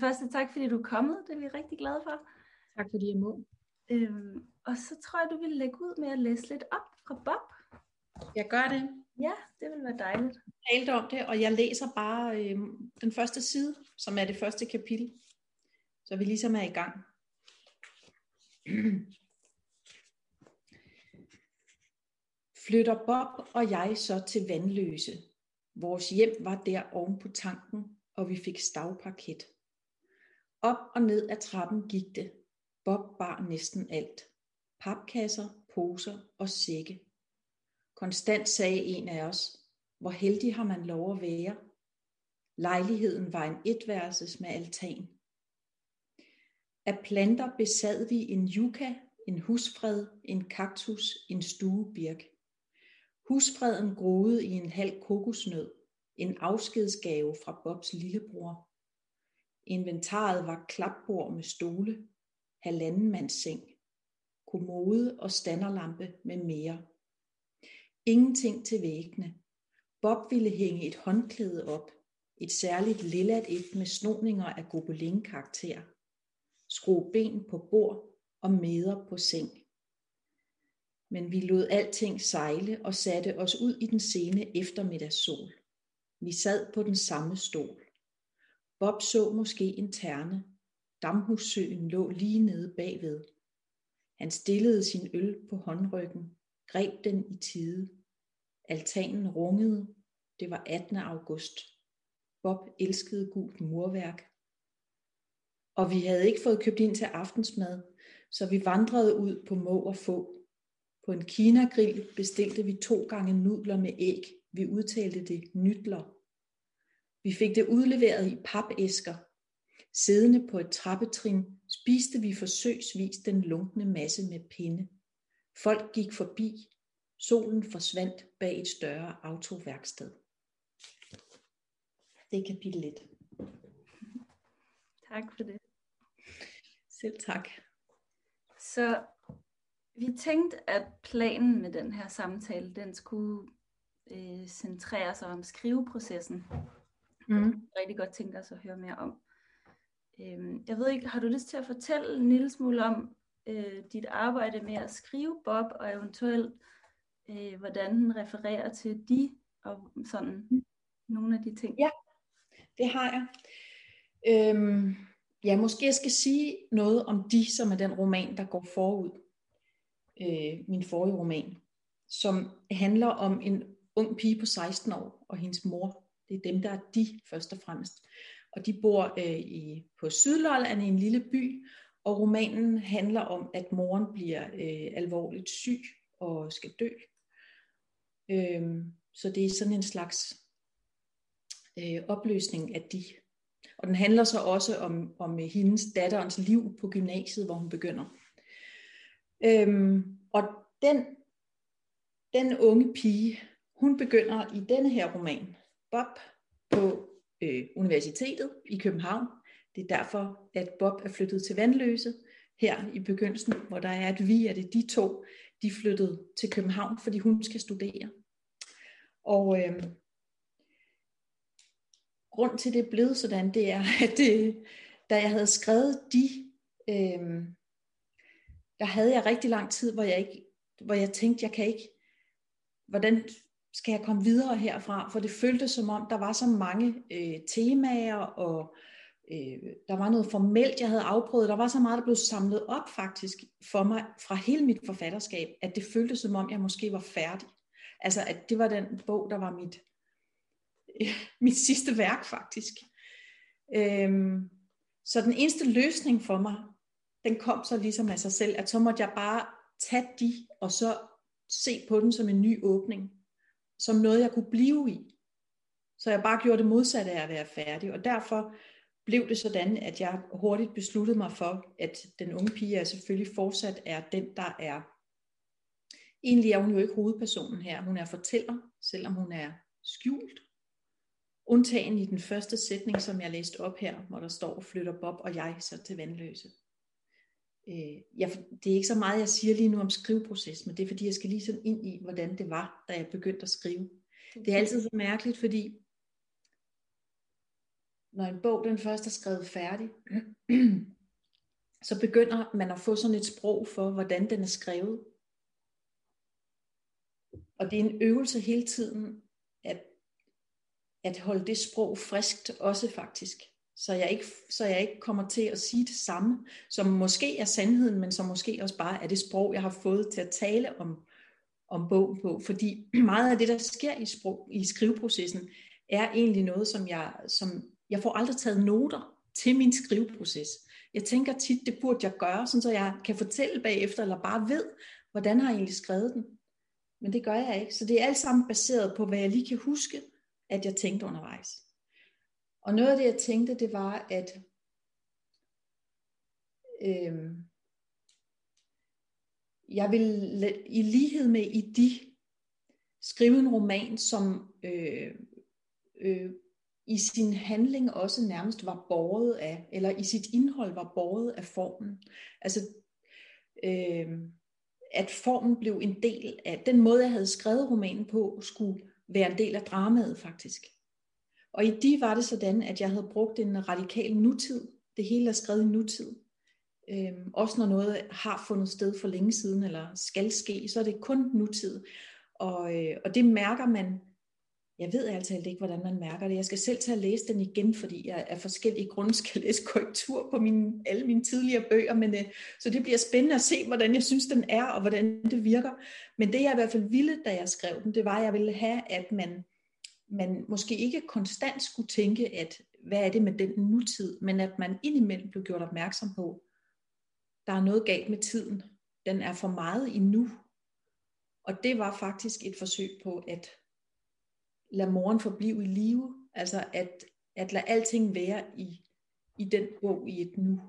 det første, tak fordi du er kommet. Det er vi rigtig glade for. Tak fordi jeg må. Øhm, og så tror jeg, du vil lægge ud med at læse lidt op fra Bob. Jeg gør det. Ja, det vil være dejligt. Jeg talte om det, og jeg læser bare øh, den første side, som er det første kapitel. Så vi ligesom er i gang. Flytter Bob og jeg så til Vandløse. Vores hjem var der oven på tanken, og vi fik stavparket. Op og ned ad trappen gik det. Bob bar næsten alt. Papkasser, poser og sække. Konstant sagde en af os, hvor heldig har man lov at være. Lejligheden var en etværelses med altan. Af planter besad vi en yucca, en husfred, en kaktus, en stuebirk. Husfreden groede i en halv kokosnød, en afskedsgave fra Bobs lillebror. Inventaret var klapbord med stole, halvanden mands seng, kommode og standerlampe med mere. Ingenting til væggene. Bob ville hænge et håndklæde op, et særligt lillat et med snoninger af gobelin-karakter. Skrue ben på bord og meder på seng. Men vi lod alting sejle og satte os ud i den sene eftermiddagssol. Vi sad på den samme stol. Bob så måske en terne. Damhussøen lå lige nede bagved. Han stillede sin øl på håndryggen, greb den i tide. Altanen rungede. Det var 18. august. Bob elskede gult murværk. Og vi havde ikke fået købt ind til aftensmad, så vi vandrede ud på må og få. På en kinagrill bestilte vi to gange nudler med æg. Vi udtalte det nytler. Vi fik det udleveret i papæsker. Siddende på et trappetrin spiste vi forsøgsvis den lunkne masse med pinde. Folk gik forbi. Solen forsvandt bag et større autoværksted. Det er kapitel 1. Tak for det. Selv tak. Så vi tænkte, at planen med den her samtale, den skulle øh, centrere sig om skriveprocessen. Mm. Rigtig godt tænke os at høre mere om. Øhm, jeg ved ikke, har du lyst til at fortælle en lille smule om øh, dit arbejde med at skrive Bob, og eventuelt øh, hvordan den refererer til de, og sådan mm. nogle af de ting? Ja, det har jeg. Øhm, ja, måske jeg skal sige noget om de, som er den roman, der går forud. Øh, min forrige roman, som handler om en ung pige på 16 år og hendes mor. Det er dem, der er de først og fremmest. Og de bor øh, i, på Sydlolland i en lille by, og romanen handler om, at moren bliver øh, alvorligt syg og skal dø. Øhm, så det er sådan en slags øh, opløsning af de. Og den handler så også om, om hendes datterens liv på gymnasiet, hvor hun begynder. Øhm, og den, den unge pige, hun begynder i denne her roman, Bob, på øh, universitetet i København. Det er derfor, at Bob er flyttet til Vandløse her i begyndelsen, hvor der er et vi, at det de to, de flyttede til København, fordi hun skal studere. Og øh, grund til, det er blevet sådan, det er, at det, da jeg havde skrevet de, øh, der havde jeg rigtig lang tid, hvor jeg, ikke, hvor jeg tænkte, jeg kan ikke, hvordan skal jeg komme videre herfra? For det føltes som om, der var så mange øh, temaer, og øh, der var noget formelt, jeg havde afprøvet. Der var så meget, der blev samlet op faktisk for mig fra hele mit forfatterskab, at det føltes som om, jeg måske var færdig. Altså, at det var den bog, der var mit, øh, mit sidste værk faktisk. Øhm, så den eneste løsning for mig, den kom så ligesom af sig selv, at så måtte jeg bare tage de, og så se på den som en ny åbning som noget, jeg kunne blive i. Så jeg bare gjorde det modsatte af at være færdig. Og derfor blev det sådan, at jeg hurtigt besluttede mig for, at den unge pige er selvfølgelig fortsat er den, der er. Egentlig er hun jo ikke hovedpersonen her. Hun er fortæller, selvom hun er skjult. Undtagen i den første sætning, som jeg læste op her, hvor der står, flytter Bob og jeg så til vandløse. Øh, jeg, det er ikke så meget, jeg siger lige nu om skriveproces, men det er fordi, jeg skal lige sådan ind i, hvordan det var, da jeg begyndte at skrive. Det er altid så mærkeligt, fordi når en bog den først er skrevet færdig, så begynder man at få sådan et sprog for, hvordan den er skrevet. Og det er en øvelse hele tiden, at, at holde det sprog friskt også faktisk. Så jeg, ikke, så jeg ikke kommer til at sige det samme, som måske er sandheden, men som måske også bare er det sprog, jeg har fået til at tale om, om bogen på. Fordi meget af det, der sker i, sprog, i skriveprocessen, er egentlig noget, som jeg, som jeg får aldrig taget noter til min skriveproces. Jeg tænker tit, det burde jeg gøre, sådan så jeg kan fortælle bagefter, eller bare ved, hvordan har jeg egentlig skrevet den. Men det gør jeg ikke. Så det er alt sammen baseret på, hvad jeg lige kan huske, at jeg tænkte undervejs. Og noget af det, jeg tænkte, det var, at øh, jeg vil i lighed med i de skrive en roman, som øh, øh, i sin handling også nærmest var båret af, eller i sit indhold var båret af formen. Altså, øh, at formen blev en del af, den måde jeg havde skrevet romanen på, skulle være en del af dramaet faktisk. Og i de var det sådan, at jeg havde brugt en radikal nutid. Det hele er skrevet i nutid. Øhm, også når noget har fundet sted for længe siden, eller skal ske, så er det kun nutid. Og, øh, og det mærker man, jeg ved altså ikke, hvordan man mærker det. Jeg skal selv tage at læse den igen, fordi jeg af forskellige grunde skal læse korrektur på mine, alle mine tidligere bøger. Men, øh, så det bliver spændende at se, hvordan jeg synes, den er, og hvordan det virker. Men det jeg i hvert fald ville, da jeg skrev den, det var, at jeg ville have, at man man måske ikke konstant skulle tænke, at hvad er det med den nutid, men at man indimellem blev gjort opmærksom på, der er noget galt med tiden. Den er for meget i nu. Og det var faktisk et forsøg på at lade moren forblive i live, altså at, at lade alting være i, i den bog i et nu,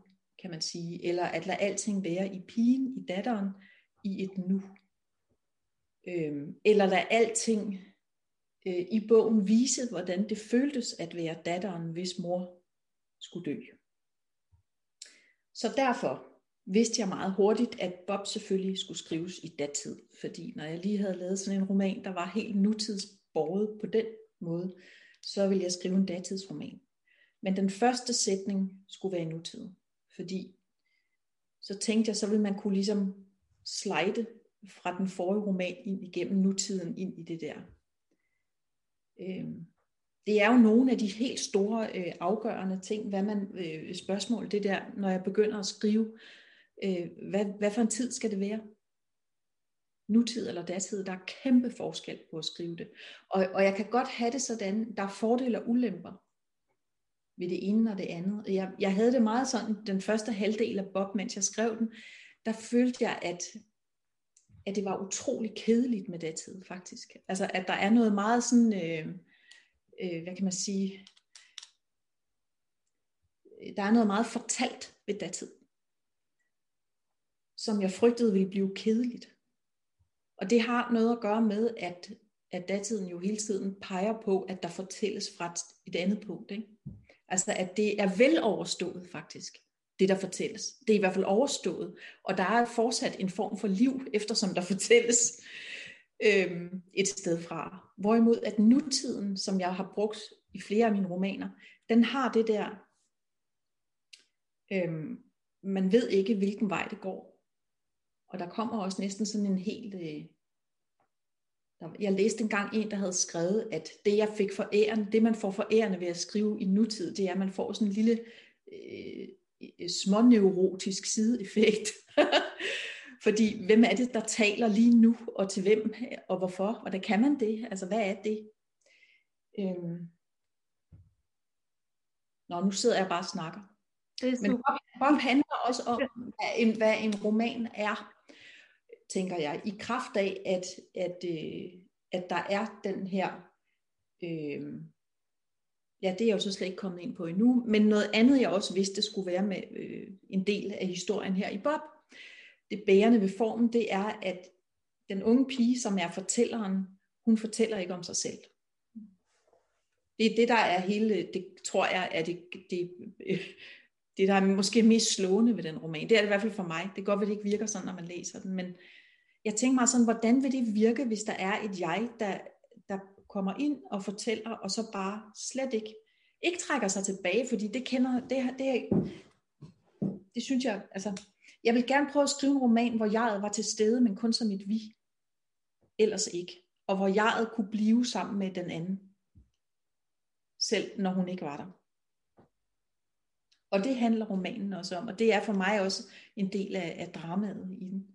kan man sige, eller at lade alting være i pigen, i datteren, i et nu. Øhm, eller lade alting øh, i bogen vise, hvordan det føltes at være datteren, hvis mor skulle dø. Så derfor vidste jeg meget hurtigt, at Bob selvfølgelig skulle skrives i datid, fordi når jeg lige havde lavet sådan en roman, der var helt nutidsborget på den måde, så ville jeg skrive en datidsroman. Men den første sætning skulle være i nutid, fordi så tænkte jeg, så ville man kunne ligesom slide fra den forrige roman ind igennem nutiden ind i det der øh, det er jo nogle af de helt store øh, afgørende ting, hvad man øh, spørgsmål det der, når jeg begynder at skrive, øh, hvad, hvad for en tid skal det være? Nutid eller datid, der er kæmpe forskel på at skrive det. Og, og jeg kan godt have det sådan, der er fordele og ulemper ved det ene og det andet. Jeg, jeg havde det meget sådan, den første halvdel af Bob, mens jeg skrev den, der følte jeg, at at det var utrolig kedeligt med datid faktisk. Altså at der er noget meget sådan, øh, øh, hvad kan man sige, der er noget meget fortalt ved datid, som jeg frygtede ville blive kedeligt. Og det har noget at gøre med, at, at datiden jo hele tiden peger på, at der fortælles fra et andet punkt. Ikke? Altså at det er vel overstået faktisk det, der fortælles. Det er i hvert fald overstået, og der er fortsat en form for liv, eftersom der fortælles øhm, et sted fra. Hvorimod at nutiden, som jeg har brugt i flere af mine romaner, den har det der, øhm, man ved ikke, hvilken vej det går. Og der kommer også næsten sådan en helt... Øh, der, jeg læste engang en, der havde skrevet, at det jeg fik for æren, det man får for æren ved at skrive i nutid, det er, at man får sådan en lille øh, småneurotisk sideeffekt. Fordi hvem er det, der taler lige nu, og til hvem, og hvorfor? Og det kan man det? Altså, hvad er det? Øhm. Nå, nu sidder jeg bare og snakker. Det er Men Bob, Bob handler også om, hvad en, hvad en roman er, tænker jeg, i kraft af, at, at, øh, at der er den her øh, ja, det er jeg jo så slet ikke kommet ind på endnu, men noget andet, jeg også vidste skulle være med øh, en del af historien her i Bob, det bærende ved formen, det er, at den unge pige, som er fortælleren, hun fortæller ikke om sig selv. Det er det, der er hele, det tror jeg, er det, det, øh, det der er måske mest slående ved den roman. Det er det i hvert fald for mig. Det kan godt være, det ikke virker sådan, når man læser den, men jeg tænker mig sådan, hvordan vil det virke, hvis der er et jeg, der, der kommer ind og fortæller, og så bare slet ikke ikke trækker sig tilbage, fordi det kender, det, det, det synes jeg, altså, jeg vil gerne prøve at skrive en roman, hvor jeg var til stede, men kun som et vi. Ellers ikke. Og hvor jeg kunne blive sammen med den anden. Selv når hun ikke var der. Og det handler romanen også om, og det er for mig også en del af, af dramaet i den.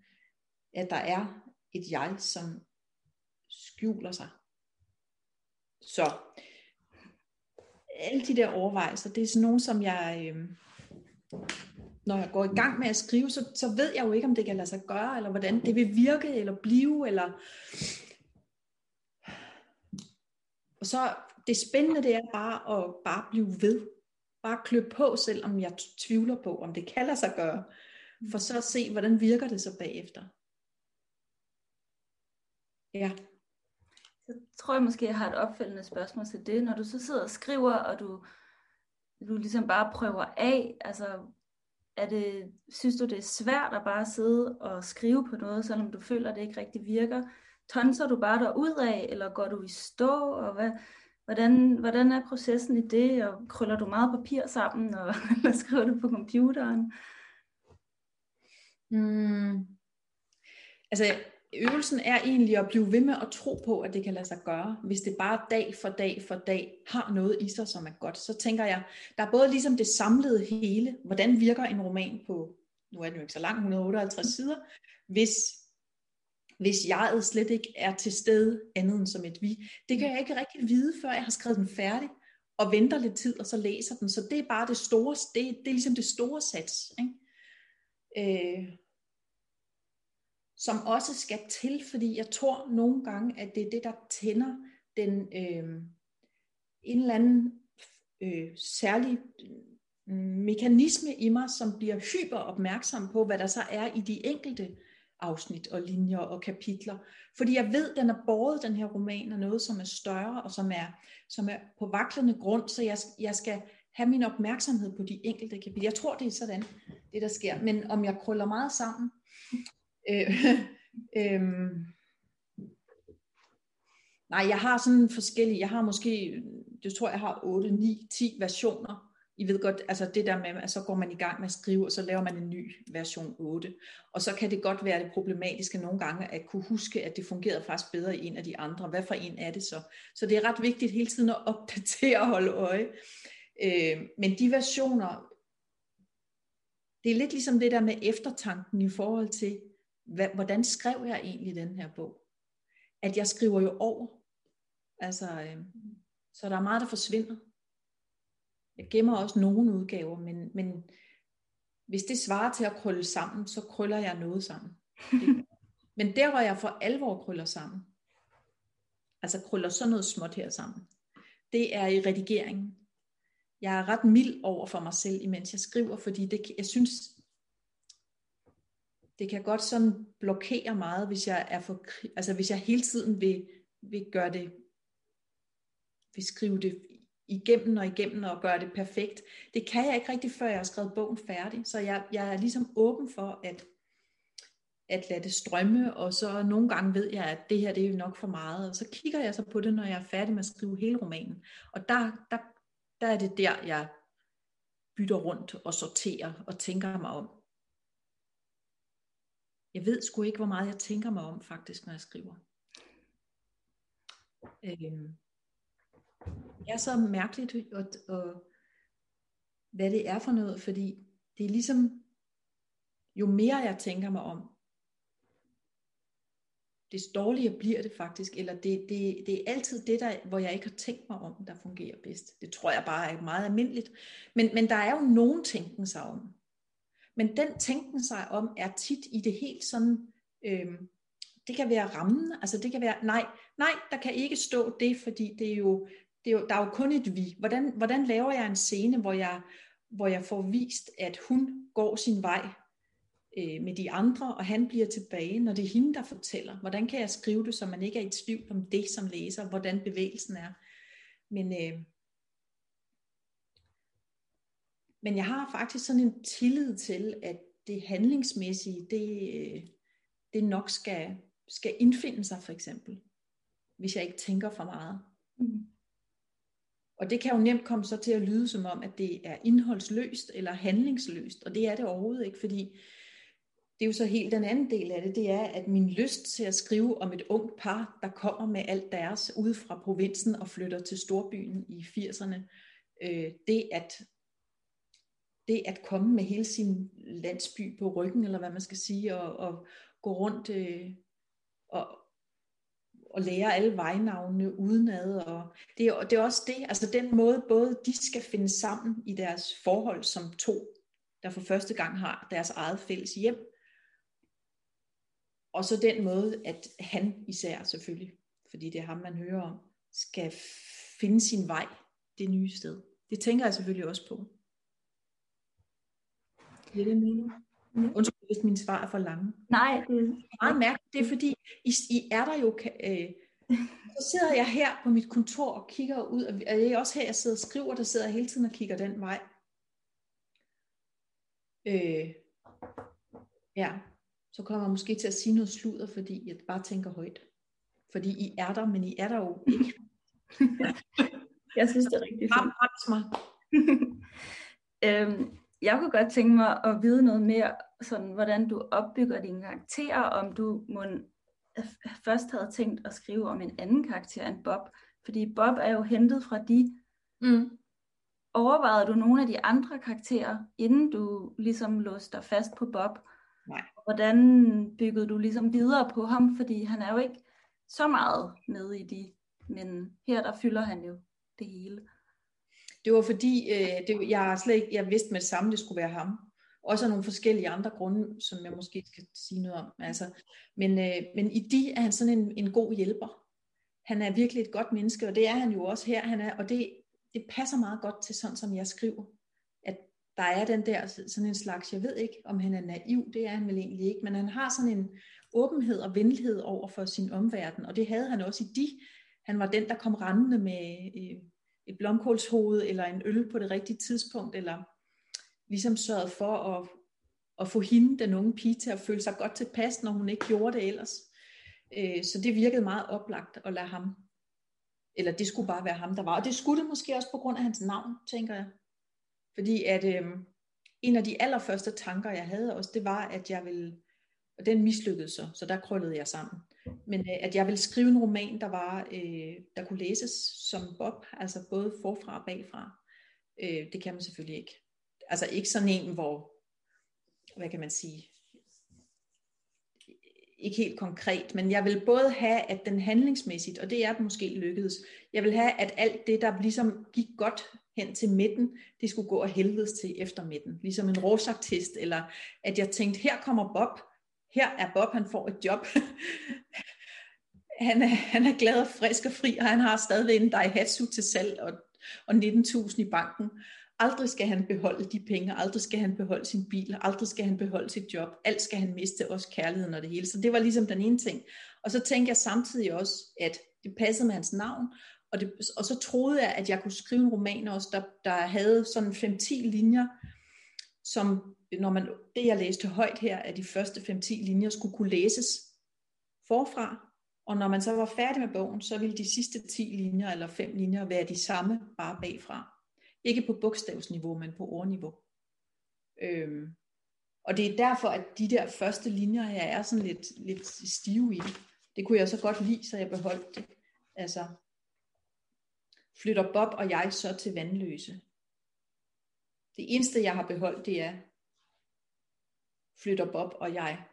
At der er et jeg, som skjuler sig. Så alle de der overvejelser, det er sådan nogle, som jeg, øh, når jeg går i gang med at skrive, så, så ved jeg jo ikke, om det kan lade sig gøre, eller hvordan det vil virke, eller blive, eller... Og så det spændende, det er bare at bare blive ved. Bare klø på, selvom jeg tvivler på, om det kan lade sig gøre. For så at se, hvordan virker det så bagefter. Ja. Tror jeg måske, jeg har et opfølgende spørgsmål til det. Når du så sidder og skriver, og du, du ligesom bare prøver af, altså er det, synes du, det er svært at bare sidde og skrive på noget, selvom du føler, at det ikke rigtig virker? Tonser du bare der ud af, eller går du i stå, og hvad, hvordan, hvordan er processen i det, og krøller du meget papir sammen, og, eller skriver du på computeren? Mm. Altså, øvelsen er egentlig at blive ved med at tro på, at det kan lade sig gøre. Hvis det bare dag for dag for dag har noget i sig, som er godt, så tænker jeg, der er både ligesom det samlede hele, hvordan virker en roman på, nu er den jo ikke så lang, 158 sider, hvis, hvis jeg slet ikke er til stede andet end som et vi. Det kan jeg ikke rigtig vide, før jeg har skrevet den færdig, og venter lidt tid, og så læser den. Så det er bare det store, det, det er ligesom det store sats. Ikke? Øh, som også skal til, fordi jeg tror nogle gange, at det er det, der tænder den øh, en eller anden øh, særlig mm, mekanisme i mig, som bliver hyper opmærksom på, hvad der så er i de enkelte afsnit og linjer og kapitler. Fordi jeg ved, den er båret, den her roman, af noget, som er større og som er, som er på vaklende grund, så jeg, jeg skal have min opmærksomhed på de enkelte kapitler. Jeg tror, det er sådan, det der sker. Men om jeg krøller meget sammen, Øh, øh, nej, jeg har sådan forskellige, jeg har måske, jeg tror jeg har 8, 9, 10 versioner. I ved godt, altså det der med, at så går man i gang med at skrive, og så laver man en ny version 8. Og så kan det godt være det problematiske nogle gange, at kunne huske, at det fungerede faktisk bedre i en af de andre. Hvad for en er det så? Så det er ret vigtigt hele tiden at opdatere og holde øje. Øh, men de versioner, det er lidt ligesom det der med eftertanken i forhold til, hvad, hvordan skrev jeg egentlig den her bog? At jeg skriver jo over. Altså, øh, så der er meget, der forsvinder. Jeg gemmer også nogle udgaver, men, men hvis det svarer til at krølle sammen, så krøller jeg noget sammen. Men der, hvor jeg for alvor krøller sammen, altså krøller sådan noget småt her sammen, det er i redigeringen. Jeg er ret mild over for mig selv, imens jeg skriver, fordi det, jeg synes, det kan godt sådan blokere meget, hvis jeg er for, altså hvis jeg hele tiden vil, vil gøre det, vil skrive det igennem og igennem og gøre det perfekt. Det kan jeg ikke rigtig, før jeg har skrevet bogen færdig. Så jeg, jeg er ligesom åben for at, at lade det strømme, og så nogle gange ved jeg, at det her det er jo nok for meget, og så kigger jeg så på det, når jeg er færdig med at skrive hele romanen. Og der, der, der er det der, jeg bytter rundt og sorterer og tænker mig om. Jeg ved sgu ikke, hvor meget jeg tænker mig om faktisk, når jeg skriver. Øh, det er så mærkeligt, og, og, hvad det er for noget, fordi det er ligesom, jo mere jeg tænker mig om, det dårligere bliver det faktisk, eller det, det, det er altid det, der, hvor jeg ikke har tænkt mig om, der fungerer bedst. Det tror jeg bare er meget almindeligt. Men, men der er jo nogen tænken sig om. Men den tænken sig om er tit i det helt sådan, øh, det kan være rammen, altså det kan være, nej, nej, der kan ikke stå det, fordi det er jo, det er jo, der er jo kun et vi. Hvordan, hvordan laver jeg en scene, hvor jeg, hvor jeg får vist, at hun går sin vej øh, med de andre, og han bliver tilbage, når det er hende, der fortæller. Hvordan kan jeg skrive det, så man ikke er i tvivl om det som læser, hvordan bevægelsen er. Men, øh, Men jeg har faktisk sådan en tillid til, at det handlingsmæssige, det, det nok skal, skal indfinde sig for eksempel, hvis jeg ikke tænker for meget. Mm. Og det kan jo nemt komme så til at lyde som om, at det er indholdsløst eller handlingsløst, og det er det overhovedet ikke, fordi det er jo så helt den anden del af det, det er, at min lyst til at skrive om et ungt par, der kommer med alt deres ude fra provinsen og flytter til storbyen i 80'erne, øh, det at det at komme med hele sin landsby på ryggen, eller hvad man skal sige, og, og gå rundt øh, og, og lære alle vejnavnene udenad. Og det, er, det er også det, altså den måde, både de skal finde sammen i deres forhold som to, der for første gang har deres eget fælles hjem, og så den måde, at han især selvfølgelig, fordi det er ham, man hører om, skal finde sin vej det nye sted. Det tænker jeg selvfølgelig også på. Giver det mening? Mm. Undskyld, hvis min svar er for lange. Nej, det er meget mærkeligt. Det er fordi, I, I er der jo... Øh, så sidder jeg her på mit kontor og kigger ud, og det er også her, jeg sidder og skriver, der sidder jeg hele tiden og kigger den vej. Øh, ja, så kommer jeg måske til at sige noget sludder, fordi jeg bare tænker højt. Fordi I er der, men I er der jo ikke. jeg synes, det er rigtig fint. mig. øhm, jeg kunne godt tænke mig at vide noget mere, sådan, hvordan du opbygger dine karakterer, om du må først havde tænkt at skrive om en anden karakter end Bob, fordi Bob er jo hentet fra de. Mm. Overvejede du nogle af de andre karakterer, inden du ligesom låste dig fast på Bob? Nej. Hvordan byggede du ligesom videre på ham? Fordi han er jo ikke så meget med i de, men her der fylder han jo det hele. Det var fordi, øh, det, jeg slet ikke, jeg vidste med det samme, det skulle være ham. Også af nogle forskellige andre grunde, som jeg måske skal sige noget om. Altså, men, øh, men i de er han sådan en, en god hjælper. Han er virkelig et godt menneske, og det er han jo også her. Han er, og det, det passer meget godt til sådan, som jeg skriver. At der er den der sådan en slags, jeg ved ikke, om han er naiv, det er han vel egentlig ikke, men han har sådan en åbenhed og venlighed over for sin omverden, og det havde han også i de. Han var den, der kom rendende med øh, et blomkålshoved eller en øl på det rigtige tidspunkt, eller ligesom sørget for at, at få hende, den unge pige, til at føle sig godt tilpas, når hun ikke gjorde det ellers. Øh, så det virkede meget oplagt at lade ham, eller det skulle bare være ham, der var. Og det skulle det måske også på grund af hans navn, tænker jeg. Fordi at øh, en af de allerførste tanker, jeg havde også, det var, at jeg ville, og den mislykkedes så, så der krøllede jeg sammen. Men øh, at jeg ville skrive en roman, der var, øh, der kunne læses som Bob, altså både forfra og bagfra. Øh, det kan man selvfølgelig ikke. Altså ikke sådan en, hvor, hvad kan man sige, ikke helt konkret, men jeg vil både have, at den handlingsmæssigt, og det er måske lykkedes, jeg vil have, at alt det, der ligesom gik godt hen til midten, det skulle gå og helvedes til efter midten. Ligesom en rorschach eller at jeg tænkte, her kommer Bob, her er Bob, han får et job. han, er, han er glad og frisk og fri, og han har stadigvæk en Daihatsu til salg og, og 19.000 i banken. Aldrig skal han beholde de penge, aldrig skal han beholde sin bil, aldrig skal han beholde sit job, alt skal han miste, også kærligheden og det hele. Så det var ligesom den ene ting. Og så tænkte jeg samtidig også, at det passede med hans navn, og, det, og så troede jeg, at jeg kunne skrive en roman også, der, der havde sådan 5-10 linjer, som når man, det jeg læste højt her, at de første 5-10 linjer skulle kunne læses forfra, og når man så var færdig med bogen, så ville de sidste 10 linjer eller 5 linjer være de samme, bare bagfra. Ikke på bogstavsniveau, men på ordniveau. Øhm, og det er derfor, at de der første linjer her er sådan lidt, lidt stive i det. Det kunne jeg så godt lide, så jeg beholdt det. Altså, flytter Bob og jeg så til vandløse. Det eneste, jeg har beholdt, det er, flytter Bob og jeg.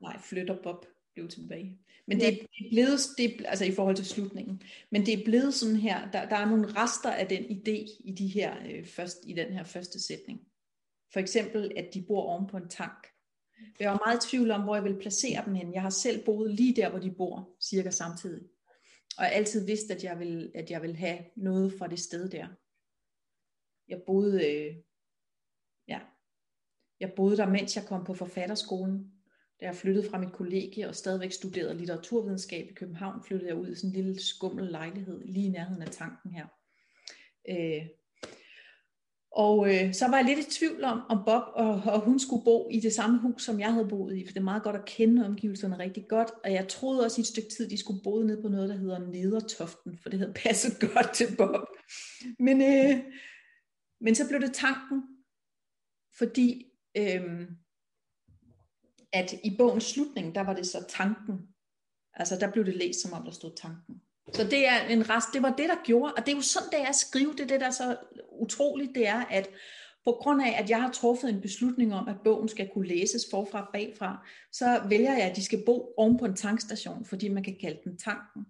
Nej, flytter Bob blev tilbage. Men det, er, det er blevet, det altså i forhold til slutningen, men det er blevet sådan her, der, der er nogle rester af den idé i, de her, øh, først, i den her første sætning. For eksempel, at de bor oven på en tank. Jeg var meget i tvivl om, hvor jeg vil placere dem hen. Jeg har selv boet lige der, hvor de bor, cirka samtidig. Og jeg altid vidst, at jeg vil, at jeg vil have noget fra det sted der. Jeg boede, øh, jeg boede der, mens jeg kom på forfatterskolen. Da jeg flyttede fra mit kollegie og stadigvæk studerede litteraturvidenskab i København, flyttede jeg ud i sådan en lille skummel lejlighed lige i nærheden af tanken her. Øh, Og øh, så var jeg lidt i tvivl om, om Bob og, og hun skulle bo i det samme hus, som jeg havde boet i, for det er meget godt at kende omgivelserne rigtig godt. Og jeg troede også i et stykke tid, de skulle bo nede på noget, der hedder Nedertoften, for det havde passet godt til Bob. Men, øh, men så blev det tanken, fordi øhm, at i bogens slutning, der var det så tanken. Altså der blev det læst, som om der stod tanken. Så det er en rest, det var det, der gjorde, og det er jo sådan, det er at skrive, det er det, der er så utroligt, det er, at på grund af, at jeg har truffet en beslutning om, at bogen skal kunne læses forfra og bagfra, så vælger jeg, at de skal bo oven på en tankstation, fordi man kan kalde den tanken.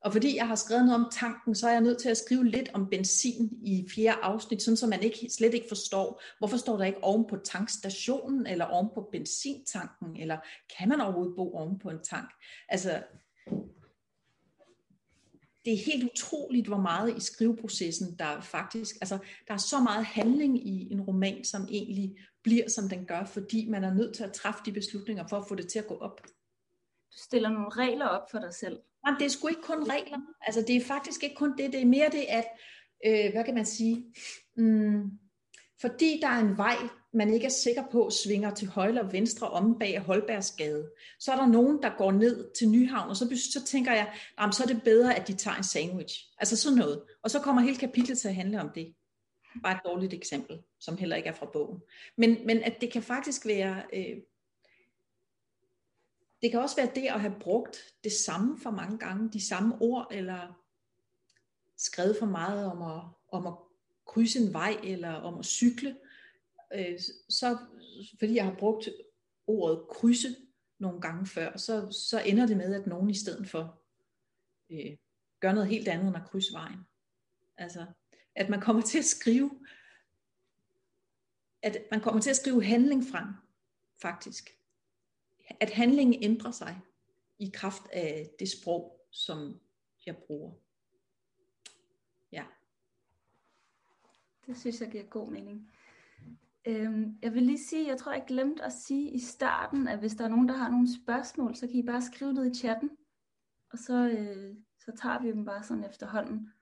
Og fordi jeg har skrevet noget om tanken, så er jeg nødt til at skrive lidt om benzin i fjerde afsnit, sådan så man ikke, slet ikke forstår, hvorfor står der ikke oven på tankstationen, eller oven på benzintanken, eller kan man overhovedet bo oven på en tank? Altså, det er helt utroligt, hvor meget i skriveprocessen, der faktisk, altså der er så meget handling i en roman, som egentlig bliver, som den gør, fordi man er nødt til at træffe de beslutninger for at få det til at gå op. Du stiller nogle regler op for dig selv. Jamen, det er sgu ikke kun regler. Altså det er faktisk ikke kun det, det er mere det, at, øh, hvad kan man sige, mm, fordi der er en vej, man ikke er sikker på svinger til højre eller venstre om bag Holbergsgade, så er der nogen, der går ned til Nyhavn, og så, så tænker jeg, jamen, så er det bedre, at de tager en sandwich. Altså sådan noget. Og så kommer hele kapitlet til at handle om det. Bare et dårligt eksempel, som heller ikke er fra bogen. Men, men at det kan faktisk være... Øh, det kan også være det at have brugt det samme for mange gange, de samme ord, eller skrevet for meget om at, om at krydse en vej, eller om at cykle, øh, så fordi jeg har brugt ordet krydse nogle gange før, så, så ender det med, at nogen i stedet for øh, gør noget helt andet end at krydse vejen. Altså, at man kommer til at skrive, at man kommer til at skrive handling frem, faktisk. At handlingen ændrer sig i kraft af det sprog, som jeg bruger. Ja. Det synes jeg giver god mening. Øhm, jeg vil lige sige, jeg tror jeg glemte at sige i starten, at hvis der er nogen, der har nogle spørgsmål, så kan I bare skrive det i chatten, og så, øh, så tager vi dem bare sådan efterhånden.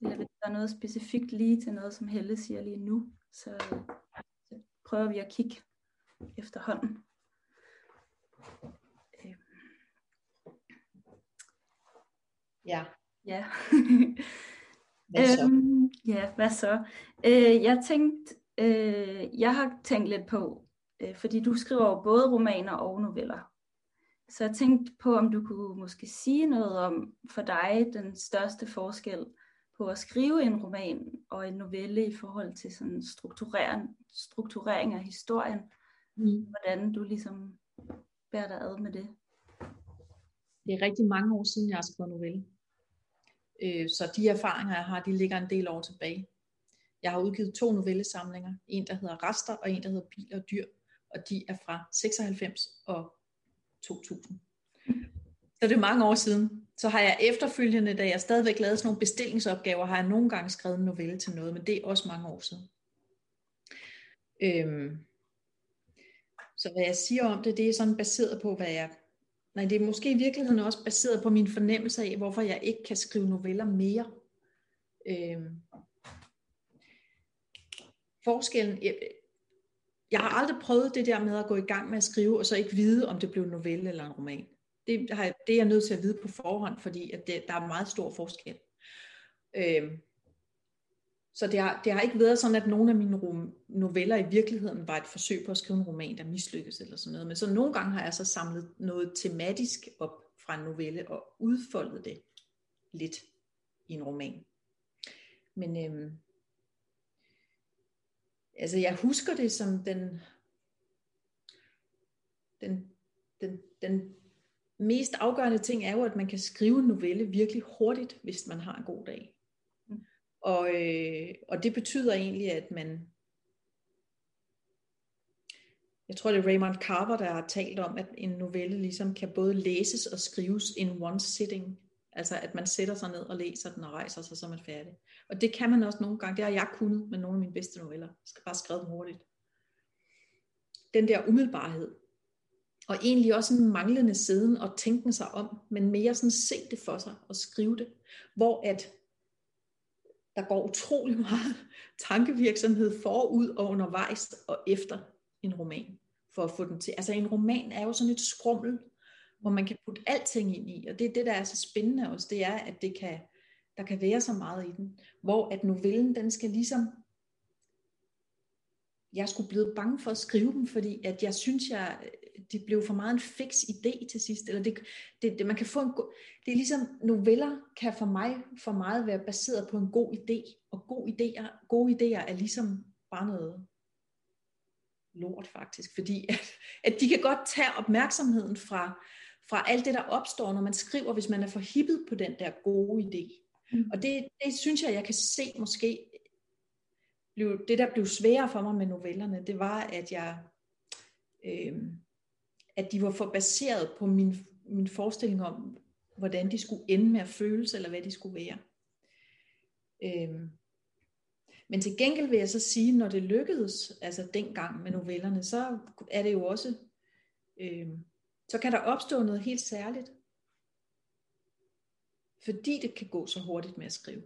Eller hvis der er noget specifikt lige til noget, som Helle siger lige nu, så, øh, så prøver vi at kigge efterhånden. Ja. Ja. hvad så? Øhm, ja, hvad så? Øh, jeg tænkte, Øh, jeg har tænkt lidt på, øh, fordi du skriver både romaner og noveller. Så jeg tænkte på, om du kunne måske sige noget om for dig den største forskel på at skrive en roman og en novelle i forhold til sådan strukturering, strukturering af historien. Mm. Hvordan du ligesom bærer dig ad med det. Det er rigtig mange år siden, jeg har skrevet novelle. Øh, så de erfaringer, jeg har, de ligger en del år tilbage. Jeg har udgivet to novellesamlinger, en der hedder Rester og en der hedder Biler og Dyr, og de er fra 96 og 2000. Så det er mange år siden. Så har jeg efterfølgende, da jeg stadigvæk lavede sådan nogle bestillingsopgaver, har jeg nogle gange skrevet en novelle til noget, men det er også mange år siden. Øhm, så hvad jeg siger om det, det er sådan baseret på, hvad jeg... Nej, det er måske i virkeligheden også baseret på min fornemmelse af, hvorfor jeg ikke kan skrive noveller mere. Øhm, forskellen, jeg, jeg har aldrig prøvet det der med at gå i gang med at skrive, og så ikke vide, om det blev en novelle eller en roman. Det, har, det er jeg nødt til at vide på forhånd, fordi at det, der er meget stor forskel. Øhm, så det har, det har ikke været sådan, at nogle af mine noveller i virkeligheden var et forsøg på at skrive en roman, der mislykkedes eller sådan noget. Men så nogle gange har jeg så samlet noget tematisk op fra en novelle og udfoldet det lidt i en roman. Men øhm, altså jeg husker det som den, den, den, den mest afgørende ting er jo, at man kan skrive en novelle virkelig hurtigt, hvis man har en god dag. Og, øh, og det betyder egentlig, at man, jeg tror det er Raymond Carver, der har talt om, at en novelle ligesom kan både læses og skrives in one sitting. Altså at man sætter sig ned og læser den og rejser sig, så er man færdig. Og det kan man også nogle gange. Det har jeg kunnet med nogle af mine bedste noveller. Jeg skal bare skrive dem hurtigt. Den der umiddelbarhed. Og egentlig også en manglende siden og tænke sig om, men mere sådan se det for sig og skrive det. Hvor at der går utrolig meget tankevirksomhed forud og undervejs og efter en roman, for at få den til. Altså en roman er jo sådan et skrummel, hvor man kan putte alting ind i, og det er det, der er så spændende også, det er, at det kan, der kan være så meget i den, hvor at novellen, den skal ligesom jeg skulle blive bange for at skrive dem, fordi at jeg synes, jeg, det blev for meget en fix idé til sidst. Eller det, det, det, man kan få en det er ligesom, noveller kan for mig for meget være baseret på en god idé, og gode idéer, gode idéer er ligesom bare noget lort faktisk, fordi at, at de kan godt tage opmærksomheden fra, fra alt det, der opstår, når man skriver, hvis man er for hippet på den der gode idé. Mm. Og det, det synes jeg, jeg kan se måske blev, det, der blev sværere for mig med novellerne, det var, at jeg, øh, at de var for baseret på min, min forestilling om, hvordan de skulle ende med at føles, eller hvad de skulle være. Øhm. men til gengæld vil jeg så sige, når det lykkedes, altså dengang med novellerne, så er det jo også, øhm, så kan der opstå noget helt særligt. Fordi det kan gå så hurtigt med at skrive.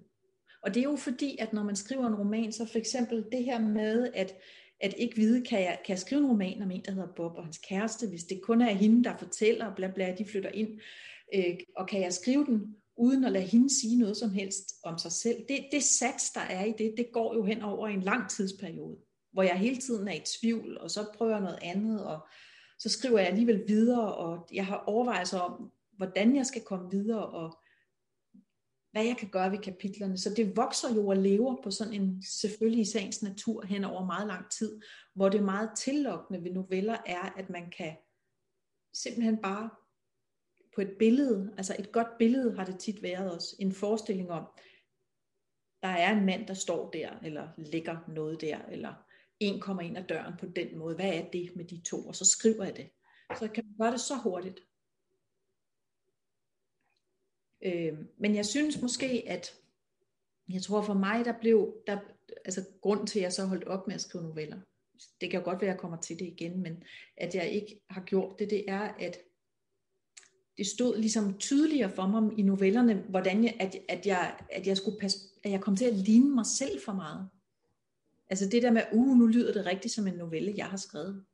Og det er jo fordi, at når man skriver en roman, så for eksempel det her med, at, at ikke vide, kan jeg, kan jeg skrive en roman om en, der hedder Bob og hans kæreste, hvis det kun er hende, der fortæller, og bla bla, de flytter ind, øh, og kan jeg skrive den uden at lade hende sige noget som helst om sig selv. Det, det sats, der er i det, det går jo hen over en lang tidsperiode, hvor jeg hele tiden er i tvivl, og så prøver jeg noget andet, og så skriver jeg alligevel videre, og jeg har overvejelser om, hvordan jeg skal komme videre, og hvad jeg kan gøre ved kapitlerne. Så det vokser jo og lever på sådan en selvfølgelig sagens natur hen over meget lang tid, hvor det meget tillokkende ved noveller er, at man kan simpelthen bare på et billede, altså et godt billede har det tit været os, en forestilling om, der er en mand, der står der, eller ligger noget der, eller en kommer ind ad døren på den måde. Hvad er det med de to? Og så skriver jeg det. Så kan man gøre det så hurtigt. Øh, men jeg synes måske, at jeg tror for mig, der blev, der, altså grund til, at jeg så holdt op med at skrive noveller, det kan jo godt være, at jeg kommer til det igen, men at jeg ikke har gjort det, det er, at det stod ligesom tydeligere for mig i novellerne, hvordan jeg, at, at, jeg, at jeg skulle passe, at jeg kom til at ligne mig selv for meget. Altså det der med, uh, nu lyder det rigtigt som en novelle, jeg har skrevet.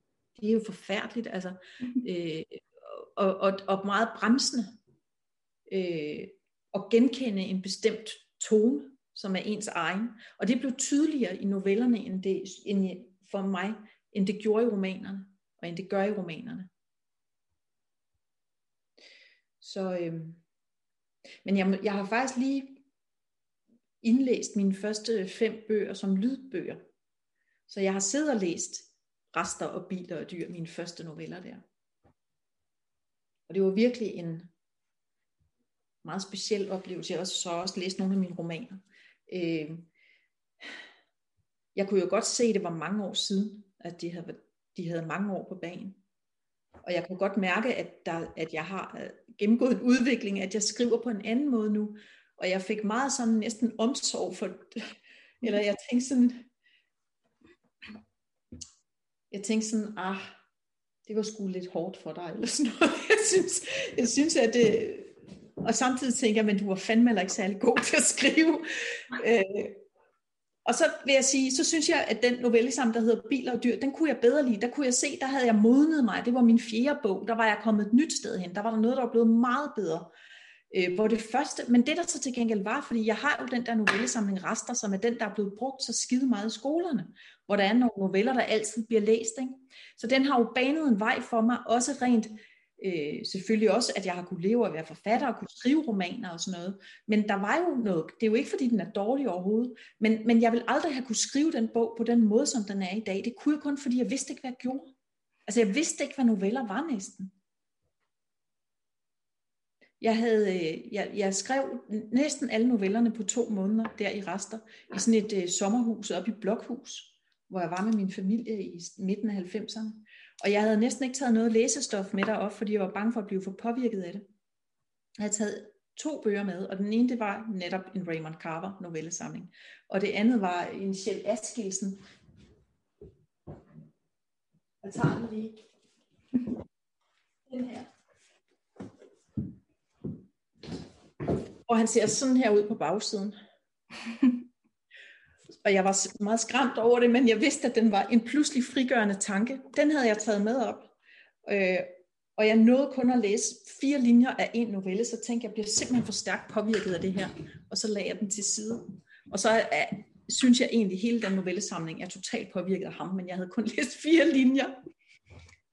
Det er jo forfærdeligt, altså. Øh, og, og, og meget bremsende øh, at genkende en bestemt tone, som er ens egen. Og det blev tydeligere i novellerne end det, end for mig, end det gjorde i romanerne, og end det gør i romanerne. Så, øh, men jeg, jeg har faktisk lige indlæst mine første fem bøger som lydbøger. Så jeg har siddet og læst Rester og biler og dyr, mine første noveller der. Og det var virkelig en, meget speciel oplevelse. Jeg har også, så også læst nogle af mine romaner. Øh, jeg kunne jo godt se, at det var mange år siden, at de havde, de havde mange år på banen. Og jeg kunne godt mærke, at, der, at jeg har øh, gennemgået en udvikling, at jeg skriver på en anden måde nu. Og jeg fik meget sådan næsten omsorg for, eller jeg tænkte sådan, jeg tænkte sådan, ah, det var sgu lidt hårdt for dig, eller sådan noget. Jeg synes, jeg synes at det, og samtidig tænker jeg, men du var fandme heller ikke særlig god til at skrive. Øh, og så vil jeg sige, så synes jeg, at den novelle sammen, der hedder Biler og dyr, den kunne jeg bedre lide. Der kunne jeg se, der havde jeg modnet mig. Det var min fjerde bog. Der var jeg kommet et nyt sted hen. Der var der noget, der var blevet meget bedre. Øh, hvor det første, men det der så til gengæld var, fordi jeg har jo den der novellesamling Rester, som er den, der er blevet brugt så skide meget i skolerne, hvor der er nogle noveller, der altid bliver læst. Ikke? Så den har jo banet en vej for mig, også rent øh, selvfølgelig også, at jeg har kunne leve og være forfatter og kunne skrive romaner og sådan noget. Men der var jo noget, det er jo ikke fordi den er dårlig overhovedet, men, men jeg vil aldrig have kunne skrive den bog på den måde, som den er i dag. Det kunne jeg kun, fordi jeg vidste ikke, hvad jeg gjorde. Altså jeg vidste ikke, hvad noveller var næsten. Jeg, havde, øh, jeg, jeg skrev næsten alle novellerne på to måneder der i rester, i sådan et øh, sommerhus op i Blokhus, hvor jeg var med min familie i midten af 90'erne. Og jeg havde næsten ikke taget noget læsestof med derop, fordi jeg var bange for at blive for påvirket af det. Jeg havde taget to bøger med, og den ene det var netop en Raymond Carver novellesamling, og det andet var en Kjell Askildsen. Jeg tager den lige. Den her. Og han ser sådan her ud på bagsiden. og jeg var meget skræmt over det, men jeg vidste, at den var en pludselig frigørende tanke. Den havde jeg taget med op. Øh, og jeg nåede kun at læse fire linjer af en novelle, så tænkte jeg, jeg bliver simpelthen for stærkt påvirket af det her. Og så lagde jeg den til side. Og så er, synes jeg egentlig, at hele den novellesamling er totalt påvirket af ham, men jeg havde kun læst fire linjer.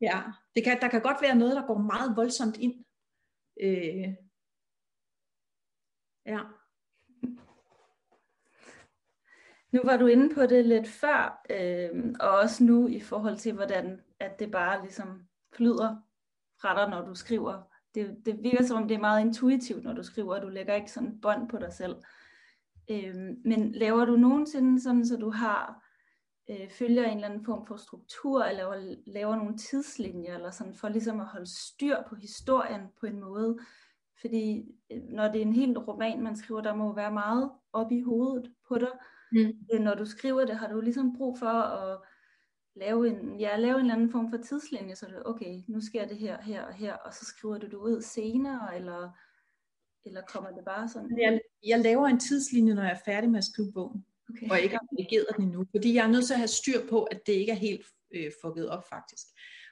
Ja, det kan, der kan godt være noget, der går meget voldsomt ind. Øh, ja. Nu var du inde på det lidt før, øh, og også nu i forhold til, hvordan at det bare ligesom flyder fra dig, når du skriver. Det, det virker som om, det er meget intuitivt, når du skriver, og du lægger ikke sådan bånd på dig selv. Øh, men laver du nogensinde sådan, så du har øh, følger en eller anden form for struktur, eller laver, laver nogle tidslinjer, eller sådan, for ligesom at holde styr på historien på en måde. Fordi øh, når det er en helt roman, man skriver, der må være meget op i hovedet på dig. Mm. Øh, når du skriver det, har du ligesom brug for at lave en, ja, lave en eller anden form for tidslinje, så det okay, nu sker det her, her og her, og så skriver du det ud senere, eller, eller kommer det bare sådan? Jeg, jeg laver en tidslinje, når jeg er færdig med at skrive bogen, okay. og ikke har redigeret den endnu, fordi jeg er nødt til at have styr på, at det ikke er helt øh, fucket op faktisk.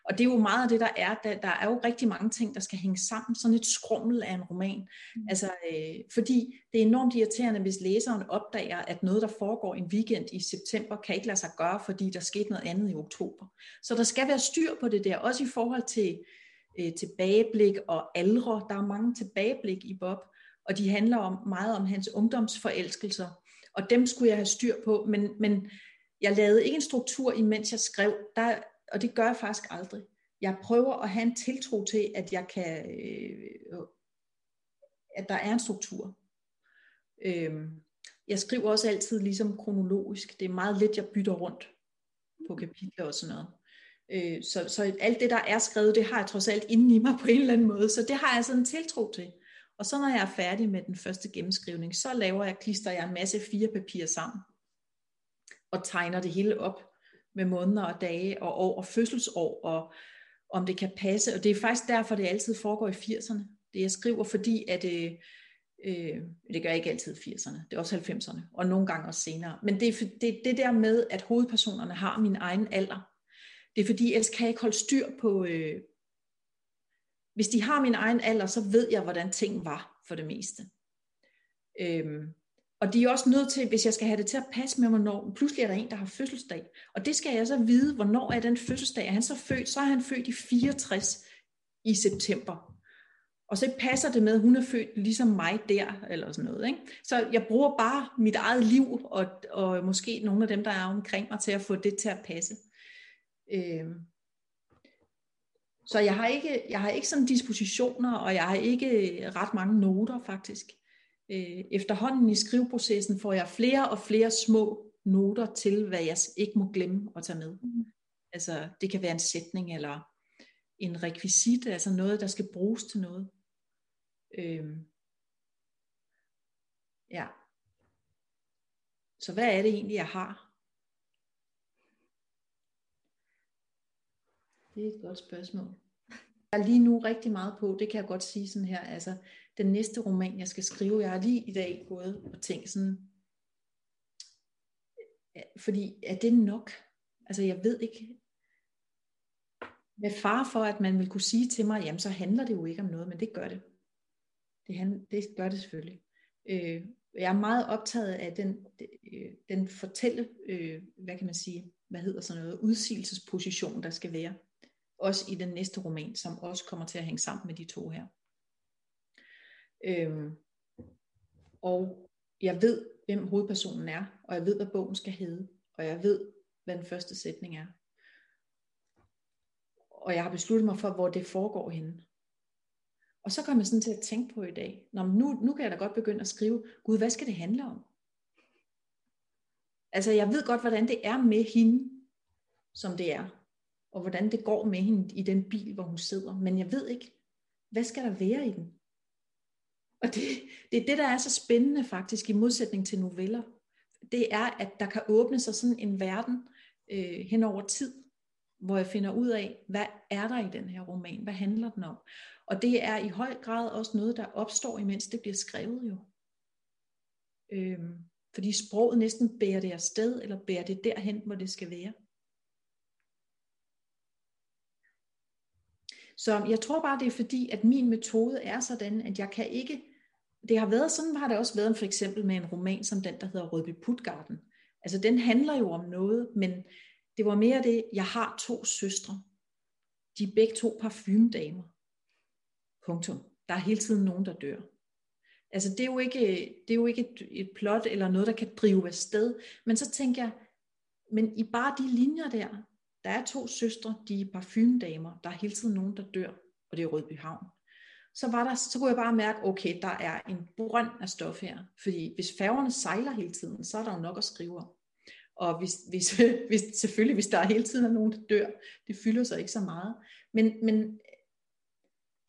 Og det er jo meget af det, der er. Der, der er jo rigtig mange ting, der skal hænge sammen. Sådan et skrummel af en roman. Mm. Altså, øh, fordi det er enormt irriterende, hvis læseren opdager, at noget, der foregår en weekend i september, kan ikke lade sig gøre, fordi der skete noget andet i oktober. Så der skal være styr på det der, også i forhold til øh, tilbageblik og aldre. Der er mange tilbageblik i Bob, og de handler om meget om hans ungdomsforelskelser. Og dem skulle jeg have styr på, men, men jeg lavede ikke en struktur, imens jeg skrev. Der, og det gør jeg faktisk aldrig. Jeg prøver at have en tiltro til, at jeg kan, øh, at der er en struktur. Øh, jeg skriver også altid ligesom kronologisk. Det er meget let, jeg bytter rundt på kapitler og sådan noget. Øh, så, så alt det, der er skrevet, det har jeg trods alt inde i mig på en eller anden måde. Så det har jeg sådan en tiltro til. Og så når jeg er færdig med den første gennemskrivning, så laver jeg, klister jeg en masse fire papirer sammen. Og tegner det hele op med måneder og dage og år og fødselsår, og om det kan passe. Og det er faktisk derfor, det altid foregår i 80'erne. Det jeg skriver, fordi at øh, øh, det gør jeg ikke altid i 80'erne, det er også 90'erne, og nogle gange også senere. Men det er det, det der med, at hovedpersonerne har min egen alder. Det er fordi, ellers kan jeg ikke holde styr på, øh, hvis de har min egen alder, så ved jeg, hvordan ting var for det meste. Øhm, og de er også nødt til, hvis jeg skal have det til at passe med, hvornår, pludselig er der en, der har fødselsdag. Og det skal jeg så vide, hvornår er den fødselsdag. Er han så født? Så er han født i 64 i september. Og så passer det med, at hun er født ligesom mig der, eller sådan noget. Ikke? Så jeg bruger bare mit eget liv, og, og måske nogle af dem, der er omkring mig, til at få det til at passe. Øhm. Så jeg har ikke, jeg har ikke sådan dispositioner, og jeg har ikke ret mange noter faktisk øh, efterhånden i skriveprocessen får jeg flere og flere små noter til, hvad jeg ikke må glemme at tage med. Mm. Altså det kan være en sætning eller en rekvisit, altså noget, der skal bruges til noget. Øh, ja. Så hvad er det egentlig, jeg har? Det er et godt spørgsmål. Jeg er lige nu rigtig meget på, det kan jeg godt sige sådan her, altså den næste roman, jeg skal skrive. Jeg har lige i dag gået og tænkt sådan, fordi er det nok? Altså jeg ved ikke, med far for, at man vil kunne sige til mig, jamen så handler det jo ikke om noget, men det gør det. Det, han, det gør det selvfølgelig. Øh, jeg er meget optaget af den, øh, den fortælle, øh, hvad kan man sige, hvad hedder sådan noget, udsigelsesposition, der skal være. Også i den næste roman, som også kommer til at hænge sammen med de to her. Øhm, og jeg ved, hvem hovedpersonen er, og jeg ved, hvad bogen skal hedde, og jeg ved, hvad den første sætning er. Og jeg har besluttet mig for, hvor det foregår henne. Og så kommer jeg sådan til at tænke på i dag, Nå, nu, nu kan jeg da godt begynde at skrive, Gud, hvad skal det handle om? Altså, jeg ved godt, hvordan det er med hende, som det er, og hvordan det går med hende i den bil, hvor hun sidder, men jeg ved ikke, hvad skal der være i den? Og det, det er det, der er så spændende faktisk i modsætning til noveller. Det er, at der kan åbne sig sådan en verden øh, hen over tid, hvor jeg finder ud af, hvad er der i den her roman? Hvad handler den om? Og det er i høj grad også noget, der opstår, imens det bliver skrevet jo. Øhm, Fordi sproget næsten bærer det afsted, eller bærer det derhen, hvor det skal være. Så jeg tror bare, det er fordi, at min metode er sådan, at jeg kan ikke, det har været sådan, har det også været for eksempel med en roman som den, der hedder Rødby Putgarden. Altså den handler jo om noget, men det var mere det, jeg har to søstre. De er begge to parfumedamer. Punktum. Der er hele tiden nogen, der dør. Altså det er jo ikke, det er jo ikke et, et plot eller noget, der kan drive afsted. Men så tænker jeg, men i bare de linjer der, der er to søstre, de er parfumedamer, der er hele tiden nogen, der dør, og det er Rødby Havn. Så, var der, så kunne jeg bare mærke, okay, der er en brønd af stof her. Fordi hvis færgerne sejler hele tiden, så er der jo nok at skrive om. Og hvis, hvis, hvis, selvfølgelig, hvis der hele tiden er nogen, der dør, det fylder sig ikke så meget. Men, men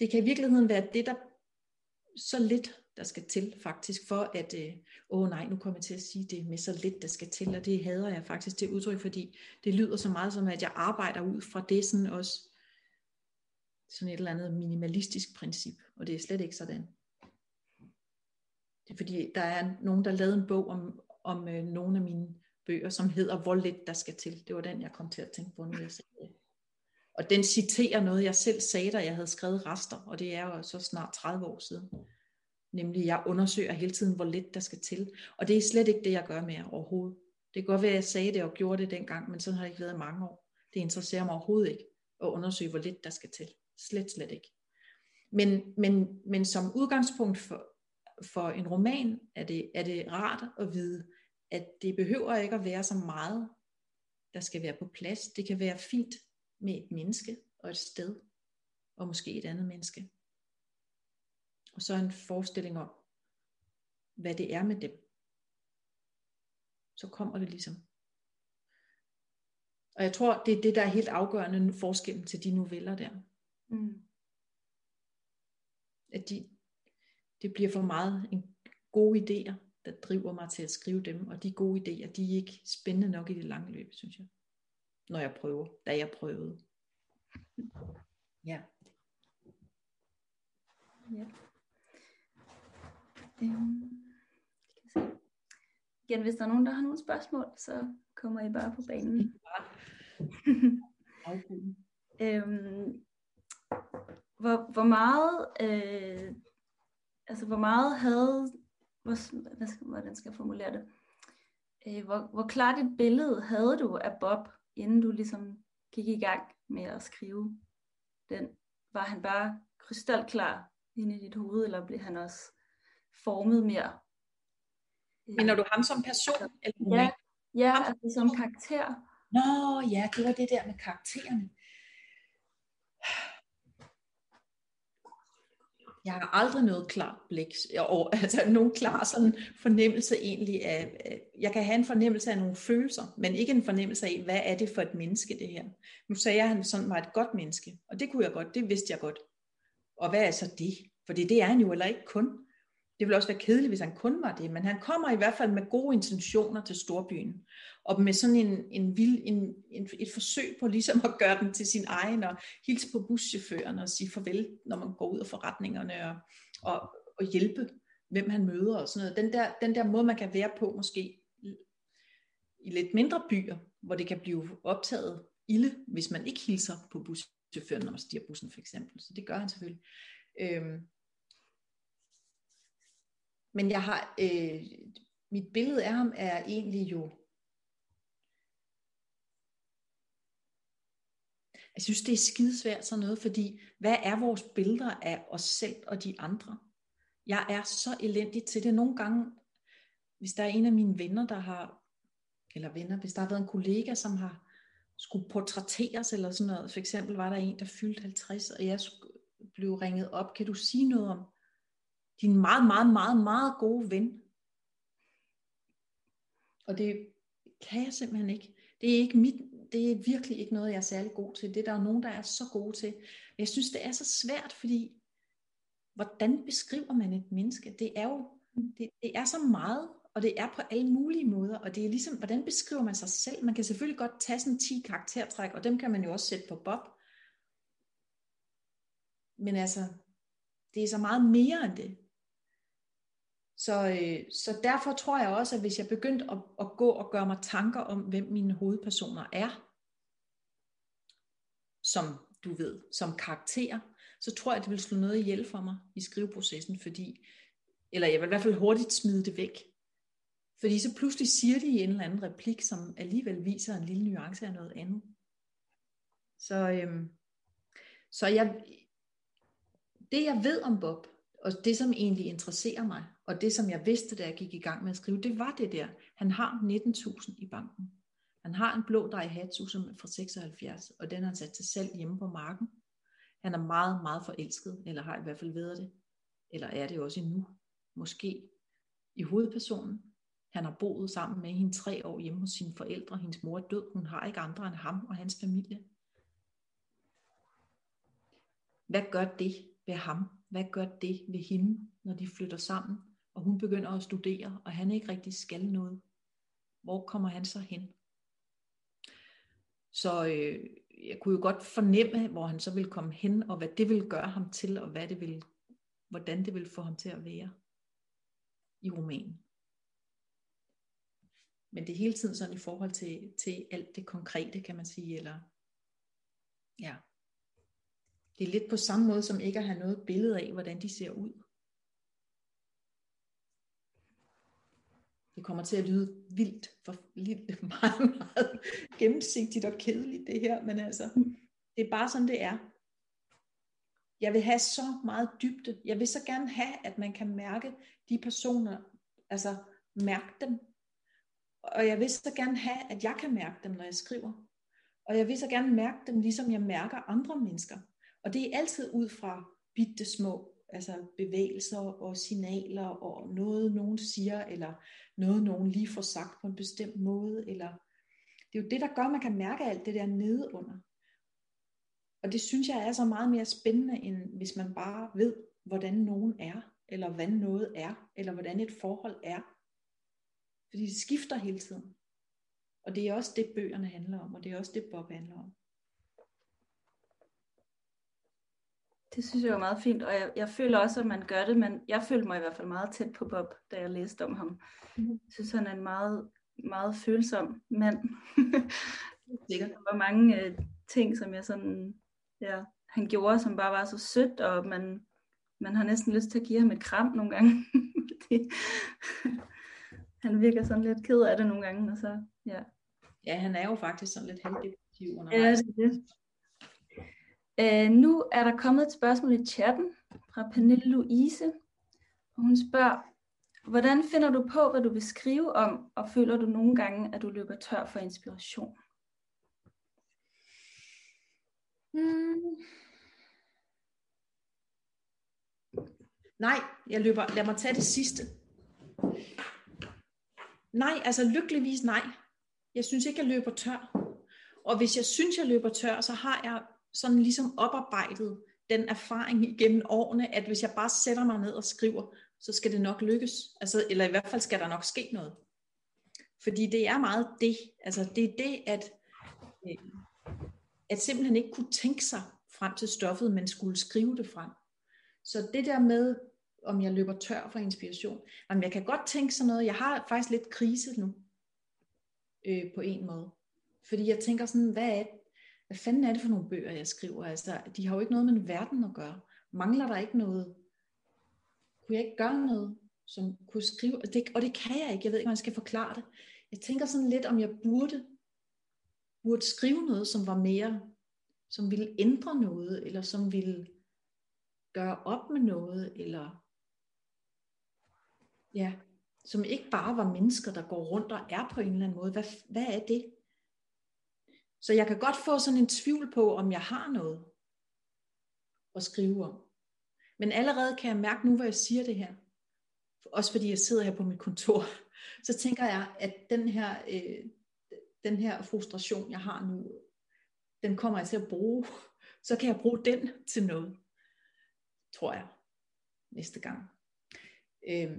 det kan i virkeligheden være det, der så lidt, der skal til faktisk, for at, øh, åh nej, nu kommer jeg til at sige det med så lidt, der skal til, og det hader jeg faktisk det udtryk, fordi det lyder så meget som, at jeg arbejder ud fra det sådan også, sådan et eller andet minimalistisk princip, og det er slet ikke sådan. Det er fordi, der er nogen, der lavede en bog om, om øh, nogle af mine bøger, som hedder Hvor lidt der skal til. Det var den, jeg kom til at tænke på, når jeg sagde det. Og den citerer noget, jeg selv sagde, da jeg havde skrevet rester, og det er jo så snart 30 år siden. Nemlig, jeg undersøger hele tiden, hvor lidt der skal til. Og det er slet ikke det, jeg gør mere overhovedet. Det kan godt være, at jeg sagde det og gjorde det dengang, men sådan har det ikke været i mange år. Det interesserer mig overhovedet ikke at undersøge, hvor lidt der skal til. Slet, slet ikke. Men, men, men som udgangspunkt for, for en roman er det, er det rart at vide, at det behøver ikke at være så meget, der skal være på plads. Det kan være fint med et menneske og et sted, og måske et andet menneske. Og så en forestilling om, hvad det er med dem. Så kommer det ligesom. Og jeg tror, det er det, der er helt afgørende forskellen til de noveller der. Mm. At de, det bliver for meget en gode idéer, der driver mig til at skrive dem, og de gode idéer, de er ikke spændende nok i det lange løb, synes jeg. Når jeg prøver, da jeg prøvede. Ja. Ja. Øhm. Igen, hvis der er nogen, der har nogle spørgsmål, så kommer I bare på banen. øhm, hvor, hvor meget øh, altså hvor meget havde hvor, hvad skal, hvordan skal jeg formulere det øh, hvor, hvor klart et billede havde du af Bob inden du ligesom gik i gang med at skrive den var han bare krystalklar inde i dit hoved eller blev han også formet mere men du ham som person? Eller ja, ja altså som karakter. Nå ja, det var det der med karaktererne. Jeg har aldrig noget klart blik, og, altså nogen klar sådan fornemmelse egentlig af, jeg kan have en fornemmelse af nogle følelser, men ikke en fornemmelse af, hvad er det for et menneske det her. Nu sagde jeg, at han sådan var et godt menneske, og det kunne jeg godt, det vidste jeg godt. Og hvad er så det? For det er han jo heller ikke kun. Det ville også være kedeligt, hvis han kun var det, men han kommer i hvert fald med gode intentioner til storbyen, og med sådan en, en, vild, en, en, et forsøg på ligesom at gøre den til sin egen, og hilse på buschaufføren og sige farvel, når man går ud af forretningerne, og, og, og hjælpe, hvem han møder og sådan noget. Den der, den der måde, man kan være på måske i lidt mindre byer, hvor det kan blive optaget ilde, hvis man ikke hilser på buschaufføren, når man stiger bussen for eksempel. Så det gør han selvfølgelig. Øhm, men jeg har, øh, mit billede af ham er egentlig jo, jeg synes det er skidesvært sådan noget, fordi hvad er vores billeder af os selv og de andre? Jeg er så elendig til det. Nogle gange, hvis der er en af mine venner, der har, eller venner, hvis der har været en kollega, som har skulle portrætteres eller sådan noget. For eksempel var der en, der fyldte 50, og jeg blev ringet op. Kan du sige noget om din meget, meget, meget, meget gode ven. Og det kan jeg simpelthen ikke. Det er, ikke mit, det er virkelig ikke noget, jeg er særlig god til. Det er der er nogen, der er så gode til. Jeg synes, det er så svært, fordi hvordan beskriver man et menneske? Det er jo det, det er så meget, og det er på alle mulige måder, og det er ligesom, hvordan beskriver man sig selv? Man kan selvfølgelig godt tage sådan 10 karaktertræk, og dem kan man jo også sætte på Bob. Men altså, det er så meget mere end det. Så, øh, så derfor tror jeg også, at hvis jeg begyndte at, at gå og gøre mig tanker om, hvem mine hovedpersoner er, som du ved, som karakter, så tror jeg, at det vil slå noget ihjel for mig i skriveprocessen, fordi, eller jeg vil i hvert fald hurtigt smide det væk. Fordi så pludselig siger de en eller anden replik, som alligevel viser en lille nuance af noget andet. Så, øhm, så jeg, det jeg ved om Bob, og det som egentlig interesserer mig, og det som jeg vidste, da jeg gik i gang med at skrive, det var det der. Han har 19.000 i banken. Han har en blå Daihatsu, som er fra 76, og den har han sat til salg hjemme på marken. Han er meget, meget forelsket, eller har i hvert fald været det. Eller er det også endnu. Måske i hovedpersonen. Han har boet sammen med hende tre år hjemme hos sine forældre. Hendes mor er død. Hun har ikke andre end ham og hans familie. Hvad gør det ved ham? Hvad gør det ved hende, når de flytter sammen, og hun begynder at studere, og han ikke rigtig skal noget? Hvor kommer han så hen? Så øh, jeg kunne jo godt fornemme, hvor han så ville komme hen, og hvad det ville gøre ham til, og hvad det ville, hvordan det ville få ham til at være i romanen. Men det er hele tiden sådan i forhold til, til alt det konkrete, kan man sige, eller ja. Det er lidt på samme måde, som ikke at have noget billede af, hvordan de ser ud. Det kommer til at lyde vildt, for lidt meget, meget gennemsigtigt og kedeligt det her, men altså, det er bare sådan det er. Jeg vil have så meget dybde. Jeg vil så gerne have, at man kan mærke de personer, altså mærke dem. Og jeg vil så gerne have, at jeg kan mærke dem, når jeg skriver. Og jeg vil så gerne mærke dem, ligesom jeg mærker andre mennesker. Og det er altid ud fra bitte små altså bevægelser og signaler og noget nogen siger, eller noget nogen lige får sagt på en bestemt måde, eller det er jo det, der gør, at man kan mærke alt det der nede under. Og det synes jeg er så meget mere spændende, end hvis man bare ved, hvordan nogen er, eller hvad noget er, eller hvordan et forhold er. Fordi det skifter hele tiden. Og det er også det, bøgerne handler om, og det er også det, Bob handler om. Det synes jeg er meget fint, og jeg, jeg føler også, at man gør det, men jeg følte mig i hvert fald meget tæt på Bob, da jeg læste om ham. Mm. Jeg synes, han er en meget, meget følsom mand. Sikkert. Der var mange uh, ting, som jeg sådan, ja, han gjorde, som bare var så sødt, og man, man har næsten lyst til at give ham et kram nogle gange. han virker sådan lidt ked af det nogle gange, og så, ja. Ja, han er jo faktisk sådan lidt halvdepressiv undervejs. Ja, det er det. Øh, nu er der kommet et spørgsmål i chatten fra Pernille Louise. Og hun spørger, hvordan finder du på, hvad du vil skrive om, og føler du nogle gange, at du løber tør for inspiration? Hmm. Nej, jeg løber, lad mig tage det sidste. Nej, altså lykkeligvis nej. Jeg synes ikke, jeg løber tør. Og hvis jeg synes, jeg løber tør, så har jeg sådan ligesom oparbejdet den erfaring igennem årene, at hvis jeg bare sætter mig ned og skriver, så skal det nok lykkes. Altså, eller i hvert fald skal der nok ske noget. Fordi det er meget det. Altså det er det, at, øh, at simpelthen ikke kunne tænke sig frem til stoffet, men skulle skrive det frem. Så det der med, om jeg løber tør for inspiration. Jamen, jeg kan godt tænke sådan noget. Jeg har faktisk lidt krise nu. Øh, på en måde. Fordi jeg tænker sådan, hvad er, hvad fanden er det for nogle bøger, jeg skriver? Altså, de har jo ikke noget med verden at gøre. Mangler der ikke noget? Kunne jeg ikke gøre noget, som kunne skrive? Og det, og det kan jeg ikke. Jeg ved ikke, hvordan jeg skal forklare det. Jeg tænker sådan lidt, om jeg burde, burde skrive noget, som var mere, som ville ændre noget, eller som ville gøre op med noget, eller ja, som ikke bare var mennesker, der går rundt og er på en eller anden måde. Hvad, hvad er det? Så jeg kan godt få sådan en tvivl på, om jeg har noget at skrive om. Men allerede kan jeg mærke nu, hvor jeg siger det her, også fordi jeg sidder her på mit kontor, så tænker jeg, at den her, øh, den her frustration, jeg har nu, den kommer jeg til at bruge. Så kan jeg bruge den til noget, tror jeg, næste gang. Øh,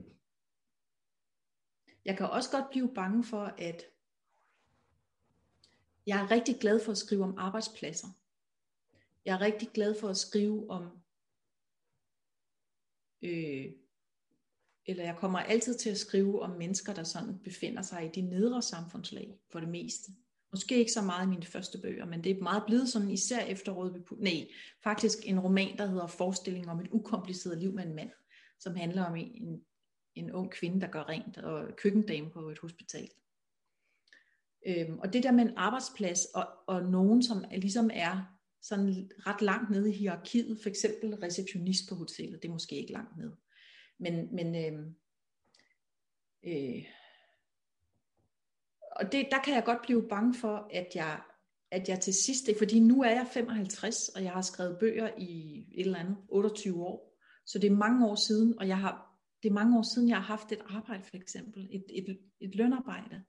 jeg kan også godt blive bange for, at jeg er rigtig glad for at skrive om arbejdspladser. Jeg er rigtig glad for at skrive om øh, eller jeg kommer altid til at skrive om mennesker, der sådan befinder sig i de nedre samfundslag for det meste. Måske ikke så meget i mine første bøger, men det er meget blevet sådan, især efter Røde Nej, faktisk en roman, der hedder Forestilling om et ukompliceret liv med en mand, som handler om en, en ung kvinde, der gør rent, og køkkendame på et hospital. Øhm, og det der med en arbejdsplads, og, og nogen, som er, ligesom er sådan ret langt nede i hierarkiet, for eksempel receptionist på hotellet, det er måske ikke langt nede. Men, men øh, øh, og det, der kan jeg godt blive bange for, at jeg, at jeg til sidst, fordi nu er jeg 55, og jeg har skrevet bøger i et eller andet 28 år, så det er mange år siden, og jeg har, det er mange år siden, jeg har haft et arbejde for eksempel, et, et, et lønarbejde.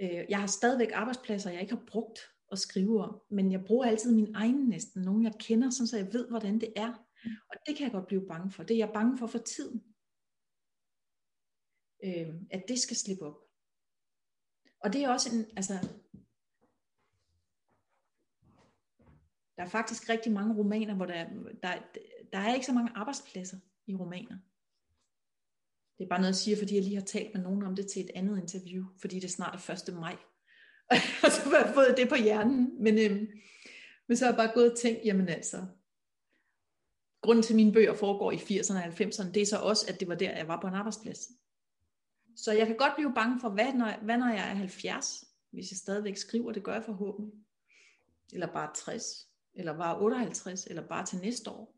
Øh, jeg har stadigvæk arbejdspladser, jeg ikke har brugt at skrive om, men jeg bruger altid min egen næsten, nogen jeg kender, sådan så jeg ved, hvordan det er. Og det kan jeg godt blive bange for. Det er jeg bange for for tiden. Øh, at det skal slippe op. Og det er også en, altså, der er faktisk rigtig mange romaner, hvor der, der, der er ikke så mange arbejdspladser i romaner. Det er bare noget, jeg siger, fordi jeg lige har talt med nogen om det til et andet interview, fordi det snart er 1. maj. og så har jeg fået det på hjernen. Men, øhm, men så har jeg bare gået og tænkt, jamen altså, grunden til, at mine bøger foregår i 80'erne og 90'erne, det er så også, at det var der, jeg var på en arbejdsplads. Så jeg kan godt blive bange for, hvad når, hvad når jeg er 70, hvis jeg stadigvæk skriver, det gør jeg forhåbentlig. Eller bare 60, eller bare 58, eller bare til næste år.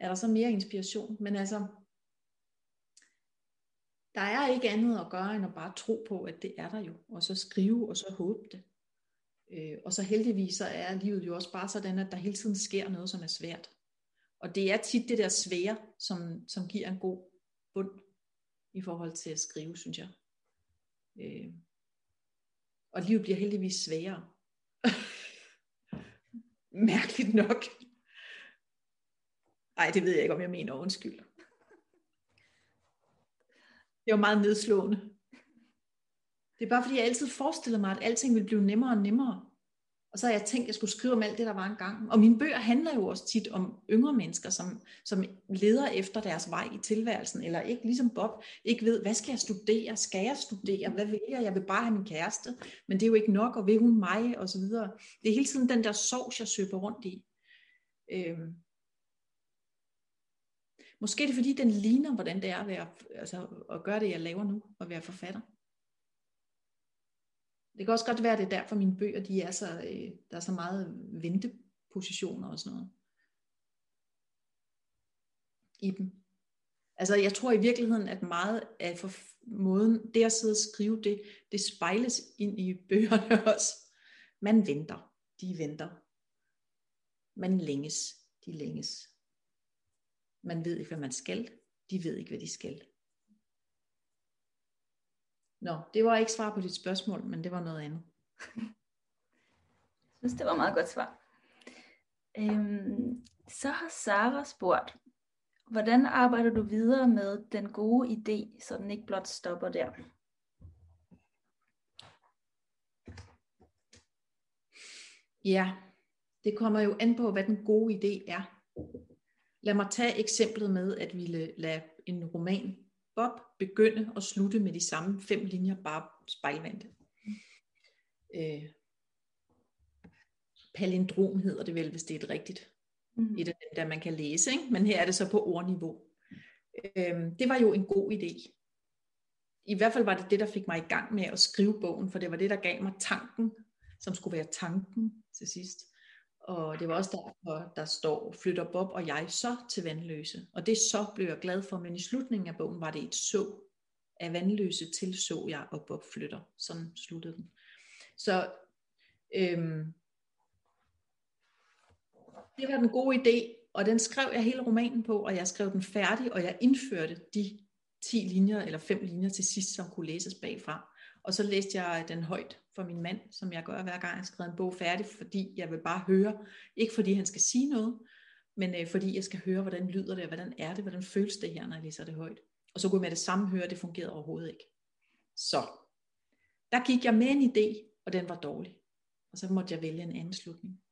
Er der så mere inspiration? Men altså, der er ikke andet at gøre, end at bare tro på, at det er der jo, og så skrive, og så håbe det. Øh, og så heldigvis så er livet jo også bare sådan, at der hele tiden sker noget, som er svært. Og det er tit det der svære, som, som giver en god bund i forhold til at skrive, synes jeg. Øh, og livet bliver heldigvis sværere. Mærkeligt nok. Nej, det ved jeg ikke, om jeg mener. Undskyld. Det var meget nedslående. Det er bare fordi, jeg altid forestillede mig, at alting ville blive nemmere og nemmere. Og så har jeg tænkt, at jeg skulle skrive om alt det, der var engang. Og mine bøger handler jo også tit om yngre mennesker, som, som leder efter deres vej i tilværelsen, eller ikke ligesom Bob, ikke ved, hvad skal jeg studere? Skal jeg studere? Hvad vil jeg? Jeg vil bare have min kæreste, men det er jo ikke nok, og vil hun mig? Og så videre. Det er hele tiden den der sovs, jeg søber rundt i. Øhm. Måske er det fordi, den ligner, hvordan det er at, være, altså, at gøre det, jeg laver nu, og være forfatter. Det kan også godt være, at det er derfor mine bøger, de er så, øh, der er så meget ventepositioner og sådan noget. I dem. Altså jeg tror i virkeligheden, at meget af for måden, det at sidde og skrive, det, det spejles ind i bøgerne også. Man venter, de venter. Man længes, de længes. Man ved ikke, hvad man skal, de ved ikke, hvad de skal. Nå, det var ikke svar på dit spørgsmål, men det var noget andet. Jeg synes, det var meget godt svar. Øhm, så har Sara spurgt, hvordan arbejder du videre med den gode idé, så den ikke blot stopper der? Ja, det kommer jo an på, hvad den gode idé er. Lad mig tage eksemplet med, at vi lader en roman Bob begynde og slutte med de samme fem linjer, bare spejlvendte. Øh, palindrom hedder det vel, hvis det er et rigtigt. Mm. Et af dem, der man kan læse, ikke? men her er det så på ordniveau. Øh, det var jo en god idé. I hvert fald var det det, der fik mig i gang med at skrive bogen, for det var det, der gav mig tanken, som skulle være tanken til sidst. Og det var også derfor, der står, flytter Bob og jeg så til vandløse. Og det så blev jeg glad for, men i slutningen af bogen var det et så. Af vandløse til så jeg, og Bob flytter. Sådan sluttede den. Så øhm, det var den gode idé, og den skrev jeg hele romanen på, og jeg skrev den færdig, og jeg indførte de 10 linjer eller 5 linjer til sidst, som kunne læses bagfra. Og så læste jeg den højt for min mand, som jeg gør hver gang jeg skriver en bog færdig, fordi jeg vil bare høre, ikke fordi han skal sige noget, men øh, fordi jeg skal høre, hvordan lyder det, og hvordan er det, hvordan føles det her, når jeg læser det højt. Og så kunne jeg med det samme høre, at det fungerede overhovedet ikke. Så, der gik jeg med en idé, og den var dårlig. Og så måtte jeg vælge en anden slutning.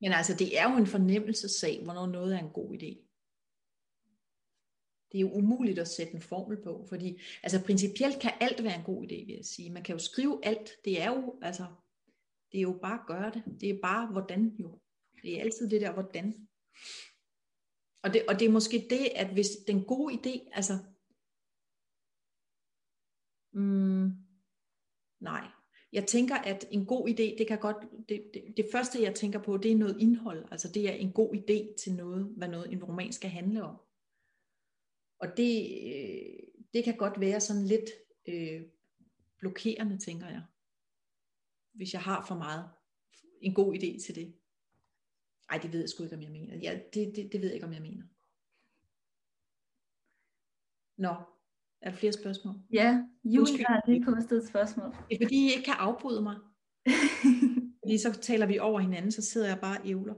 Men altså, det er jo en fornemmelsessag, hvornår noget er en god idé. Det er jo umuligt at sætte en formel på, fordi altså principielt kan alt være en god idé, vil jeg sige. Man kan jo skrive alt. Det er jo, altså, det er jo bare at gøre det. Det er bare hvordan jo. Det er altid det der hvordan. Og det, og det er måske det, at hvis den gode idé, altså, mm, nej, jeg tænker, at en god idé, det kan godt, det, det, det første jeg tænker på, det er noget indhold, altså det er en god idé til noget, hvad noget en roman skal handle om. Og det, øh, det kan godt være sådan lidt øh, blokerende, tænker jeg, hvis jeg har for meget en god idé til det. Ej, det ved jeg sgu ikke, om jeg mener. Ja, det, det, det ved jeg ikke, om jeg mener. Nå, er der flere spørgsmål? Ja, Julie har lige postet et spørgsmål. Det er fordi, I ikke kan afbryde mig. fordi så taler vi over hinanden, så sidder jeg bare og ævler.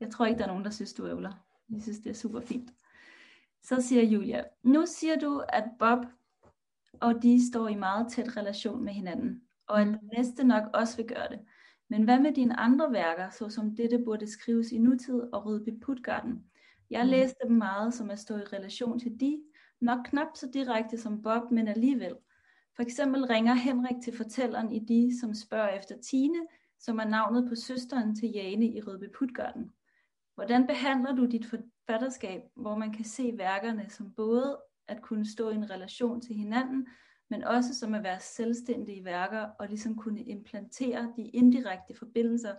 jeg tror ikke, der er nogen, der synes, du ævler. Jeg synes, det er super fint. Så siger Julia, nu siger du, at Bob og de står i meget tæt relation med hinanden, og at mm. næste nok også vil gøre det. Men hvad med dine andre værker, såsom dette burde skrives i nutid og Rødby Putgarden? Jeg mm. læste dem meget, som at stå i relation til de, nok knap så direkte som Bob, men alligevel. For eksempel ringer Henrik til fortælleren i de, som spørger efter Tine, som er navnet på søsteren til Jane i Rødby Putgarden. Hvordan behandler du dit forfatterskab, hvor man kan se værkerne som både at kunne stå i en relation til hinanden, men også som at være selvstændige værker og ligesom kunne implantere de indirekte forbindelser,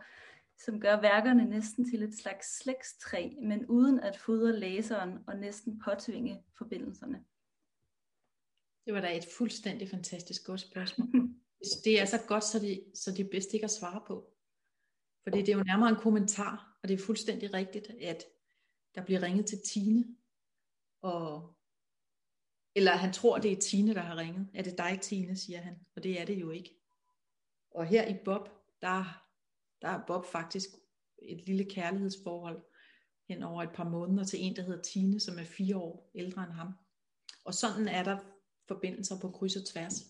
som gør værkerne næsten til et slags slægtstræ, men uden at fodre læseren og næsten påtvinge forbindelserne. Det var da et fuldstændig fantastisk godt spørgsmål. Det er så godt, så det, så det er bedst ikke at svare på. Fordi det er jo nærmere en kommentar, og det er fuldstændig rigtigt, at der bliver ringet til Tine, og eller han tror, det er Tine, der har ringet. Er det dig, Tine, siger han. Og det er det jo ikke. Og her i Bob, der, der er Bob faktisk et lille kærlighedsforhold hen over et par måneder til en, der hedder Tine, som er fire år ældre end ham. Og sådan er der forbindelser på kryds og tværs.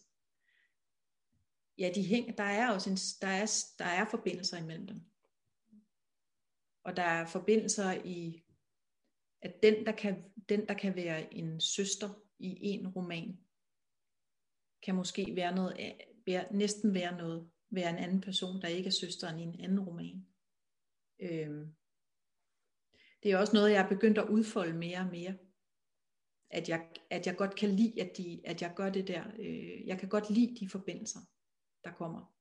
Ja, de hænger, der er også en, der er, der er forbindelser imellem dem. Og der er forbindelser i, at den, der kan, den, der kan være en søster i en roman, kan måske være noget, være, næsten være noget, være en anden person, der ikke er søsteren i en anden roman. Øhm. Det er også noget, jeg er begyndt at udfolde mere og mere. At jeg, at jeg godt kan lide, at, de, at jeg gør det der. Øh, jeg kan godt lide de forbindelser, der kommer.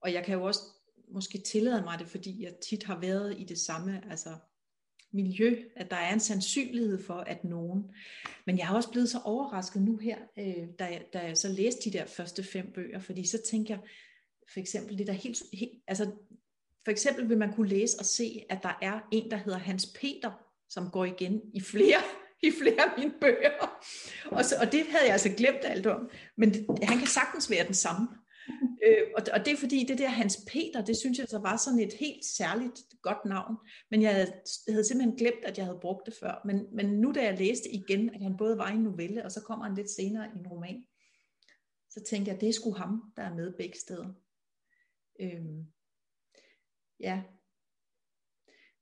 Og jeg kan jo også måske tillade mig det, fordi jeg tit har været i det samme, altså miljø, at der er en sandsynlighed for, at nogen... Men jeg har også blevet så overrasket nu her, øh, da, jeg, da jeg så læste de der første fem bøger, fordi så tænker jeg, for eksempel det der helt, helt... Altså, for eksempel vil man kunne læse og se, at der er en, der hedder Hans Peter, som går igen i flere i flere af mine bøger. Og, så, og det havde jeg altså glemt alt om. Men det, han kan sagtens være den samme. Øh, og, og det er fordi, det der Hans Peter, det synes jeg så var sådan et helt særligt godt navn. Men jeg havde, jeg havde simpelthen glemt, at jeg havde brugt det før. Men, men nu da jeg læste igen, at han både var i en novelle, og så kommer han lidt senere i en roman, så tænkte jeg, at det er sgu ham, der er med begge steder. Øhm, ja.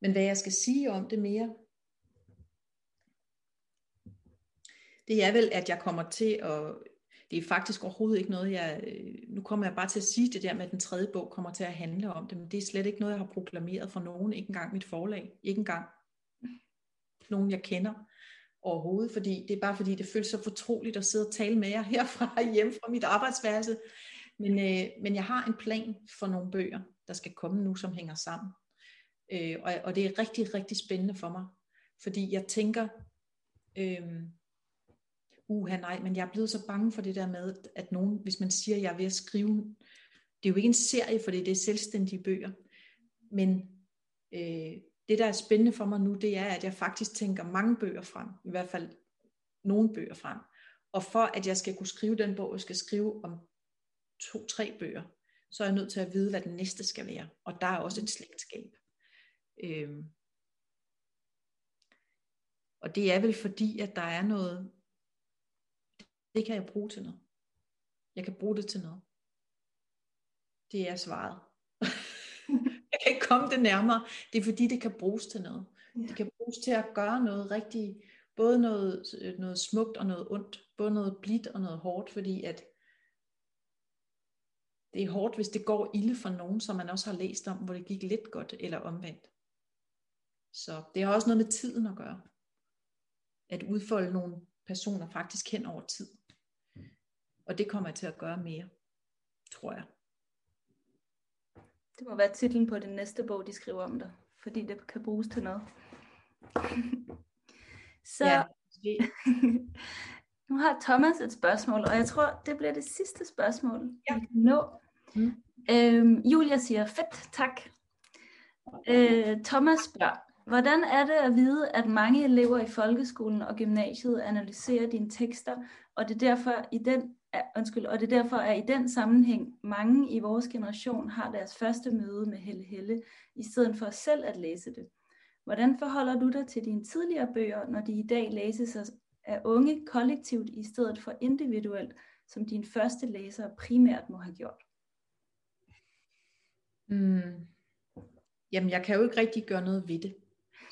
Men hvad jeg skal sige om det mere, det er vel, at jeg kommer til at det er faktisk overhovedet ikke noget, jeg, øh, nu kommer jeg bare til at sige det der med, at den tredje bog kommer til at handle om det, men det er slet ikke noget, jeg har proklameret for nogen, ikke engang mit forlag, ikke engang nogen, jeg kender overhovedet, fordi det er bare fordi, det føles så fortroligt at sidde og tale med jer herfra hjem fra mit arbejdsværelse. Men, øh, men jeg har en plan for nogle bøger, der skal komme nu, som hænger sammen. Øh, og, og det er rigtig, rigtig spændende for mig, fordi jeg tænker, øh, uha nej, men jeg er blevet så bange for det der med, at nogen, hvis man siger, at jeg er ved at skrive, det er jo ikke en serie, for det er selvstændige bøger, men øh, det der er spændende for mig nu, det er, at jeg faktisk tænker mange bøger frem, i hvert fald nogle bøger frem, og for at jeg skal kunne skrive den bog, jeg skal skrive om to-tre bøger, så er jeg nødt til at vide, hvad den næste skal være, og der er også et slægtskab. Øh, og det er vel fordi, at der er noget, det kan jeg bruge til noget. Jeg kan bruge det til noget. Det er svaret. jeg kan ikke komme det nærmere. Det er fordi, det kan bruges til noget. Ja. Det kan bruges til at gøre noget rigtig, både noget, noget smukt og noget ondt. Både noget blidt og noget hårdt, fordi at det er hårdt, hvis det går ilde for nogen, som man også har læst om, hvor det gik lidt godt eller omvendt. Så det har også noget med tiden at gøre. At udfolde nogle personer faktisk hen over tid. Og det kommer jeg til at gøre mere, tror jeg. Det må være titlen på den næste bog, de skriver om dig, fordi det kan bruges til noget. Så ja, nu har Thomas et spørgsmål, og jeg tror, det bliver det sidste spørgsmål, ja. vi kan nå. Mm. Øhm, Julia siger, fedt, tak. Øh, Thomas spørger, hvordan er det at vide, at mange elever i folkeskolen og gymnasiet analyserer dine tekster, og det derfor i den undskyld, og det derfor er i den sammenhæng, mange i vores generation har deres første møde med Helle Helle, i stedet for selv at læse det. Hvordan forholder du dig til dine tidligere bøger, når de i dag læses af unge kollektivt i stedet for individuelt, som dine første læsere primært må have gjort? Mm. Jamen, jeg kan jo ikke rigtig gøre noget ved det.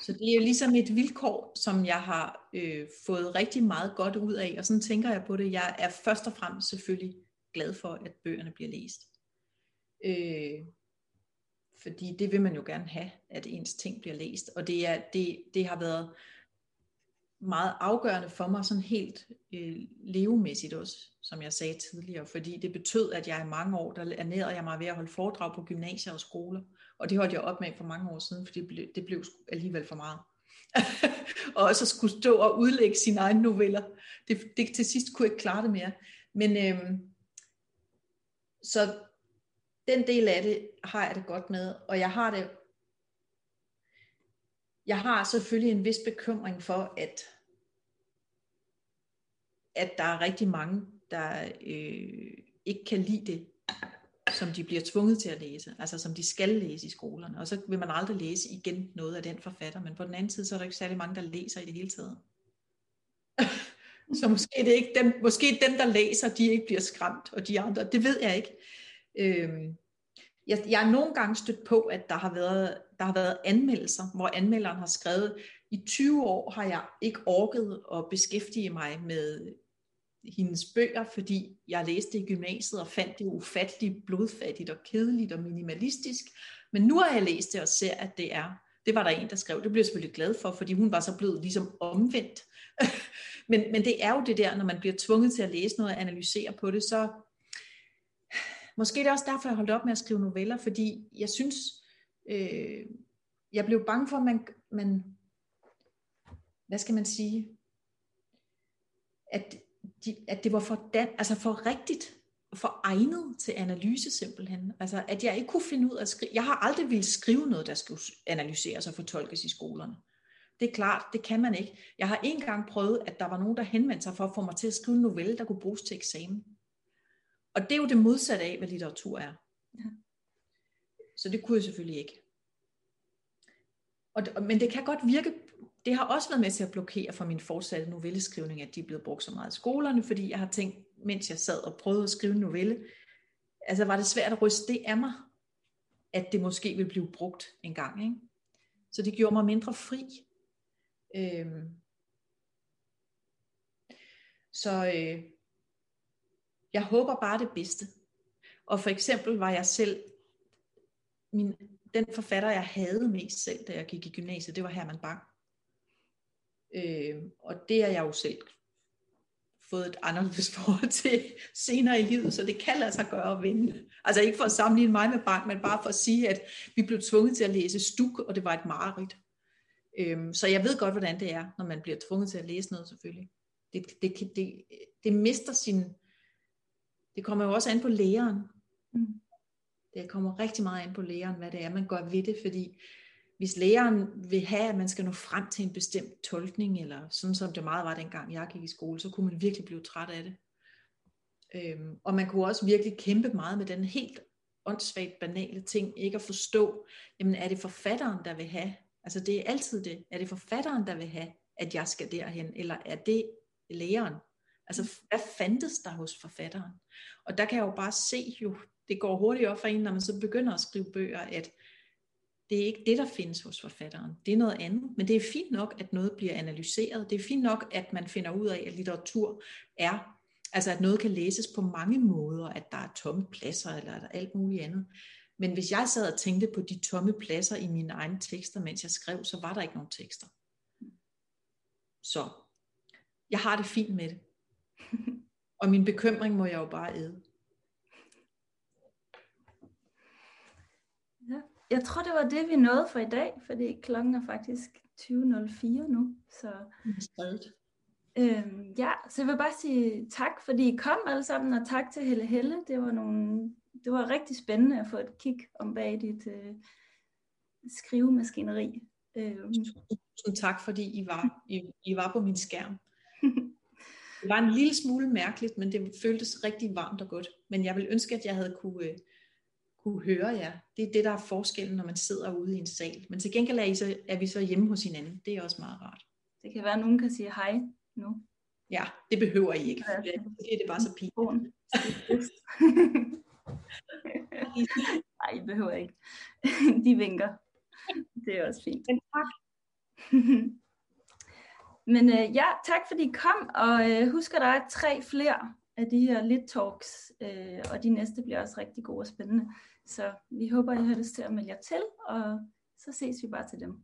Så det er jo ligesom et vilkår, som jeg har øh, fået rigtig meget godt ud af, og sådan tænker jeg på det. Jeg er først og fremmest selvfølgelig glad for, at bøgerne bliver læst. Øh, fordi det vil man jo gerne have, at ens ting bliver læst. Og det, er, det, det har været meget afgørende for mig, sådan helt øh, levemæssigt også, som jeg sagde tidligere, fordi det betød, at jeg i mange år, der ernærede jeg mig ved at holde foredrag på gymnasier og skoler, og det holdt jeg op med for mange år siden, fordi det blev, det blev alligevel for meget. og så skulle stå og udlægge sine egne noveller. Det, det, til sidst kunne jeg ikke klare det mere. Men øhm, så den del af det har jeg det godt med, og jeg har det jeg har selvfølgelig en vis bekymring for, at, at der er rigtig mange, der øh, ikke kan lide det, som de bliver tvunget til at læse, altså som de skal læse i skolerne. Og så vil man aldrig læse igen noget af den forfatter, men på den anden side, så er der ikke særlig mange, der læser i det hele taget. så måske det er ikke dem, måske dem, der læser, de ikke bliver skræmt, og de andre, det ved jeg ikke. Øhm, jeg, jeg er nogle gange stødt på, at der har været, der har været anmeldelser, hvor anmelderen har skrevet, i 20 år har jeg ikke orket at beskæftige mig med hendes bøger, fordi jeg læste i gymnasiet og fandt det ufatteligt blodfattigt og kedeligt og minimalistisk. Men nu har jeg læst det og ser, at det er, det var der en, der skrev, det blev jeg selvfølgelig glad for, fordi hun var så blevet ligesom omvendt. men, men det er jo det der, når man bliver tvunget til at læse noget og analysere på det, så måske det er også derfor, jeg holdt op med at skrive noveller, fordi jeg synes, øh, jeg blev bange for, at man, man, hvad skal man sige, at de, at det var for, dan, altså for rigtigt, for egnet til analyse simpelthen. Altså at jeg ikke kunne finde ud af at skrive. Jeg har aldrig ville skrive noget, der skulle analyseres og fortolkes i skolerne. Det er klart, det kan man ikke. Jeg har engang prøvet, at der var nogen, der henvendte sig for at få mig til at skrive en novelle, der kunne bruges til eksamen. Og det er jo det modsatte af, hvad litteratur er. Ja. Så det kunne jeg selvfølgelig ikke. Og, men det kan godt virke det har også været med til at blokere for min fortsatte novelleskrivning, at de er blevet brugt så meget i skolerne, fordi jeg har tænkt, mens jeg sad og prøvede at skrive en novelle, altså var det svært at ryste det af mig, at det måske ville blive brugt en gang. Ikke? Så det gjorde mig mindre fri. Øhm. Så øh, jeg håber bare det bedste. Og for eksempel var jeg selv, min, den forfatter jeg havde mest selv, da jeg gik i gymnasiet, det var Herman Bang. Øh, og det er jeg jo selv fået et anderledes forhold til senere i livet, så det kan lade sig gøre at vinde. Altså ikke for at sammenligne mig med bank, men bare for at sige, at vi blev tvunget til at læse stuk, og det var et mareridt. Øhm, så jeg ved godt, hvordan det er, når man bliver tvunget til at læse noget selvfølgelig. Det, det, det, det mister sin... Det kommer jo også an på læreren. Mm. Det kommer rigtig meget an på læreren, hvad det er, man gør ved det, fordi hvis læreren vil have, at man skal nå frem til en bestemt tolkning, eller sådan som det meget var dengang jeg gik i skole, så kunne man virkelig blive træt af det. Øhm, og man kunne også virkelig kæmpe meget med den helt åndssvagt banale ting, ikke at forstå, jamen er det forfatteren, der vil have, altså det er altid det, er det forfatteren, der vil have, at jeg skal derhen, eller er det læreren? Altså hvad fandtes der hos forfatteren? Og der kan jeg jo bare se, jo, det går hurtigt op for en, når man så begynder at skrive bøger, at Det er ikke det, der findes hos forfatteren. Det er noget andet. Men det er fint nok, at noget bliver analyseret. Det er fint nok, at man finder ud af, at litteratur er, altså at noget kan læses på mange måder, at der er tomme pladser, eller der er alt muligt andet. Men hvis jeg sad og tænkte på de tomme pladser i mine egne tekster, mens jeg skrev, så var der ikke nogen tekster. Så jeg har det fint med det. Og min bekymring må jeg jo bare æde. Ja. Jeg tror, det var det, vi nåede for i dag, fordi klokken er faktisk 20.04 nu. Så, øhm, ja, så jeg vil bare sige tak, fordi I kom alle sammen, og tak til Helle Helle. Det var, nogle, det var rigtig spændende at få et kig om bag dit uh, skrivemaskineri. Øhm. Tusind tak, fordi I var, I, I var på min skærm. det var en lille smule mærkeligt, men det føltes rigtig varmt og godt. Men jeg vil ønske, at jeg havde kunne, uh, kunne høre jer. Det er det, der er forskellen, når man sidder ude i en sal. Men til gengæld er, I så, er vi så hjemme hos hinanden. Det er også meget rart. Det kan være, at nogen kan sige hej nu. Ja, det behøver I ikke. Ja. Det, det er bare så pinligt. Nej, I behøver ikke. De vinker. Det er også fint. Men tak. Men øh, ja, tak fordi I kom, og øh, husk at der er tre flere af de her lit talks, øh, og de næste bliver også rigtig gode og spændende. Så vi håber, I har lyst til at melde jer til, og så ses vi bare til dem.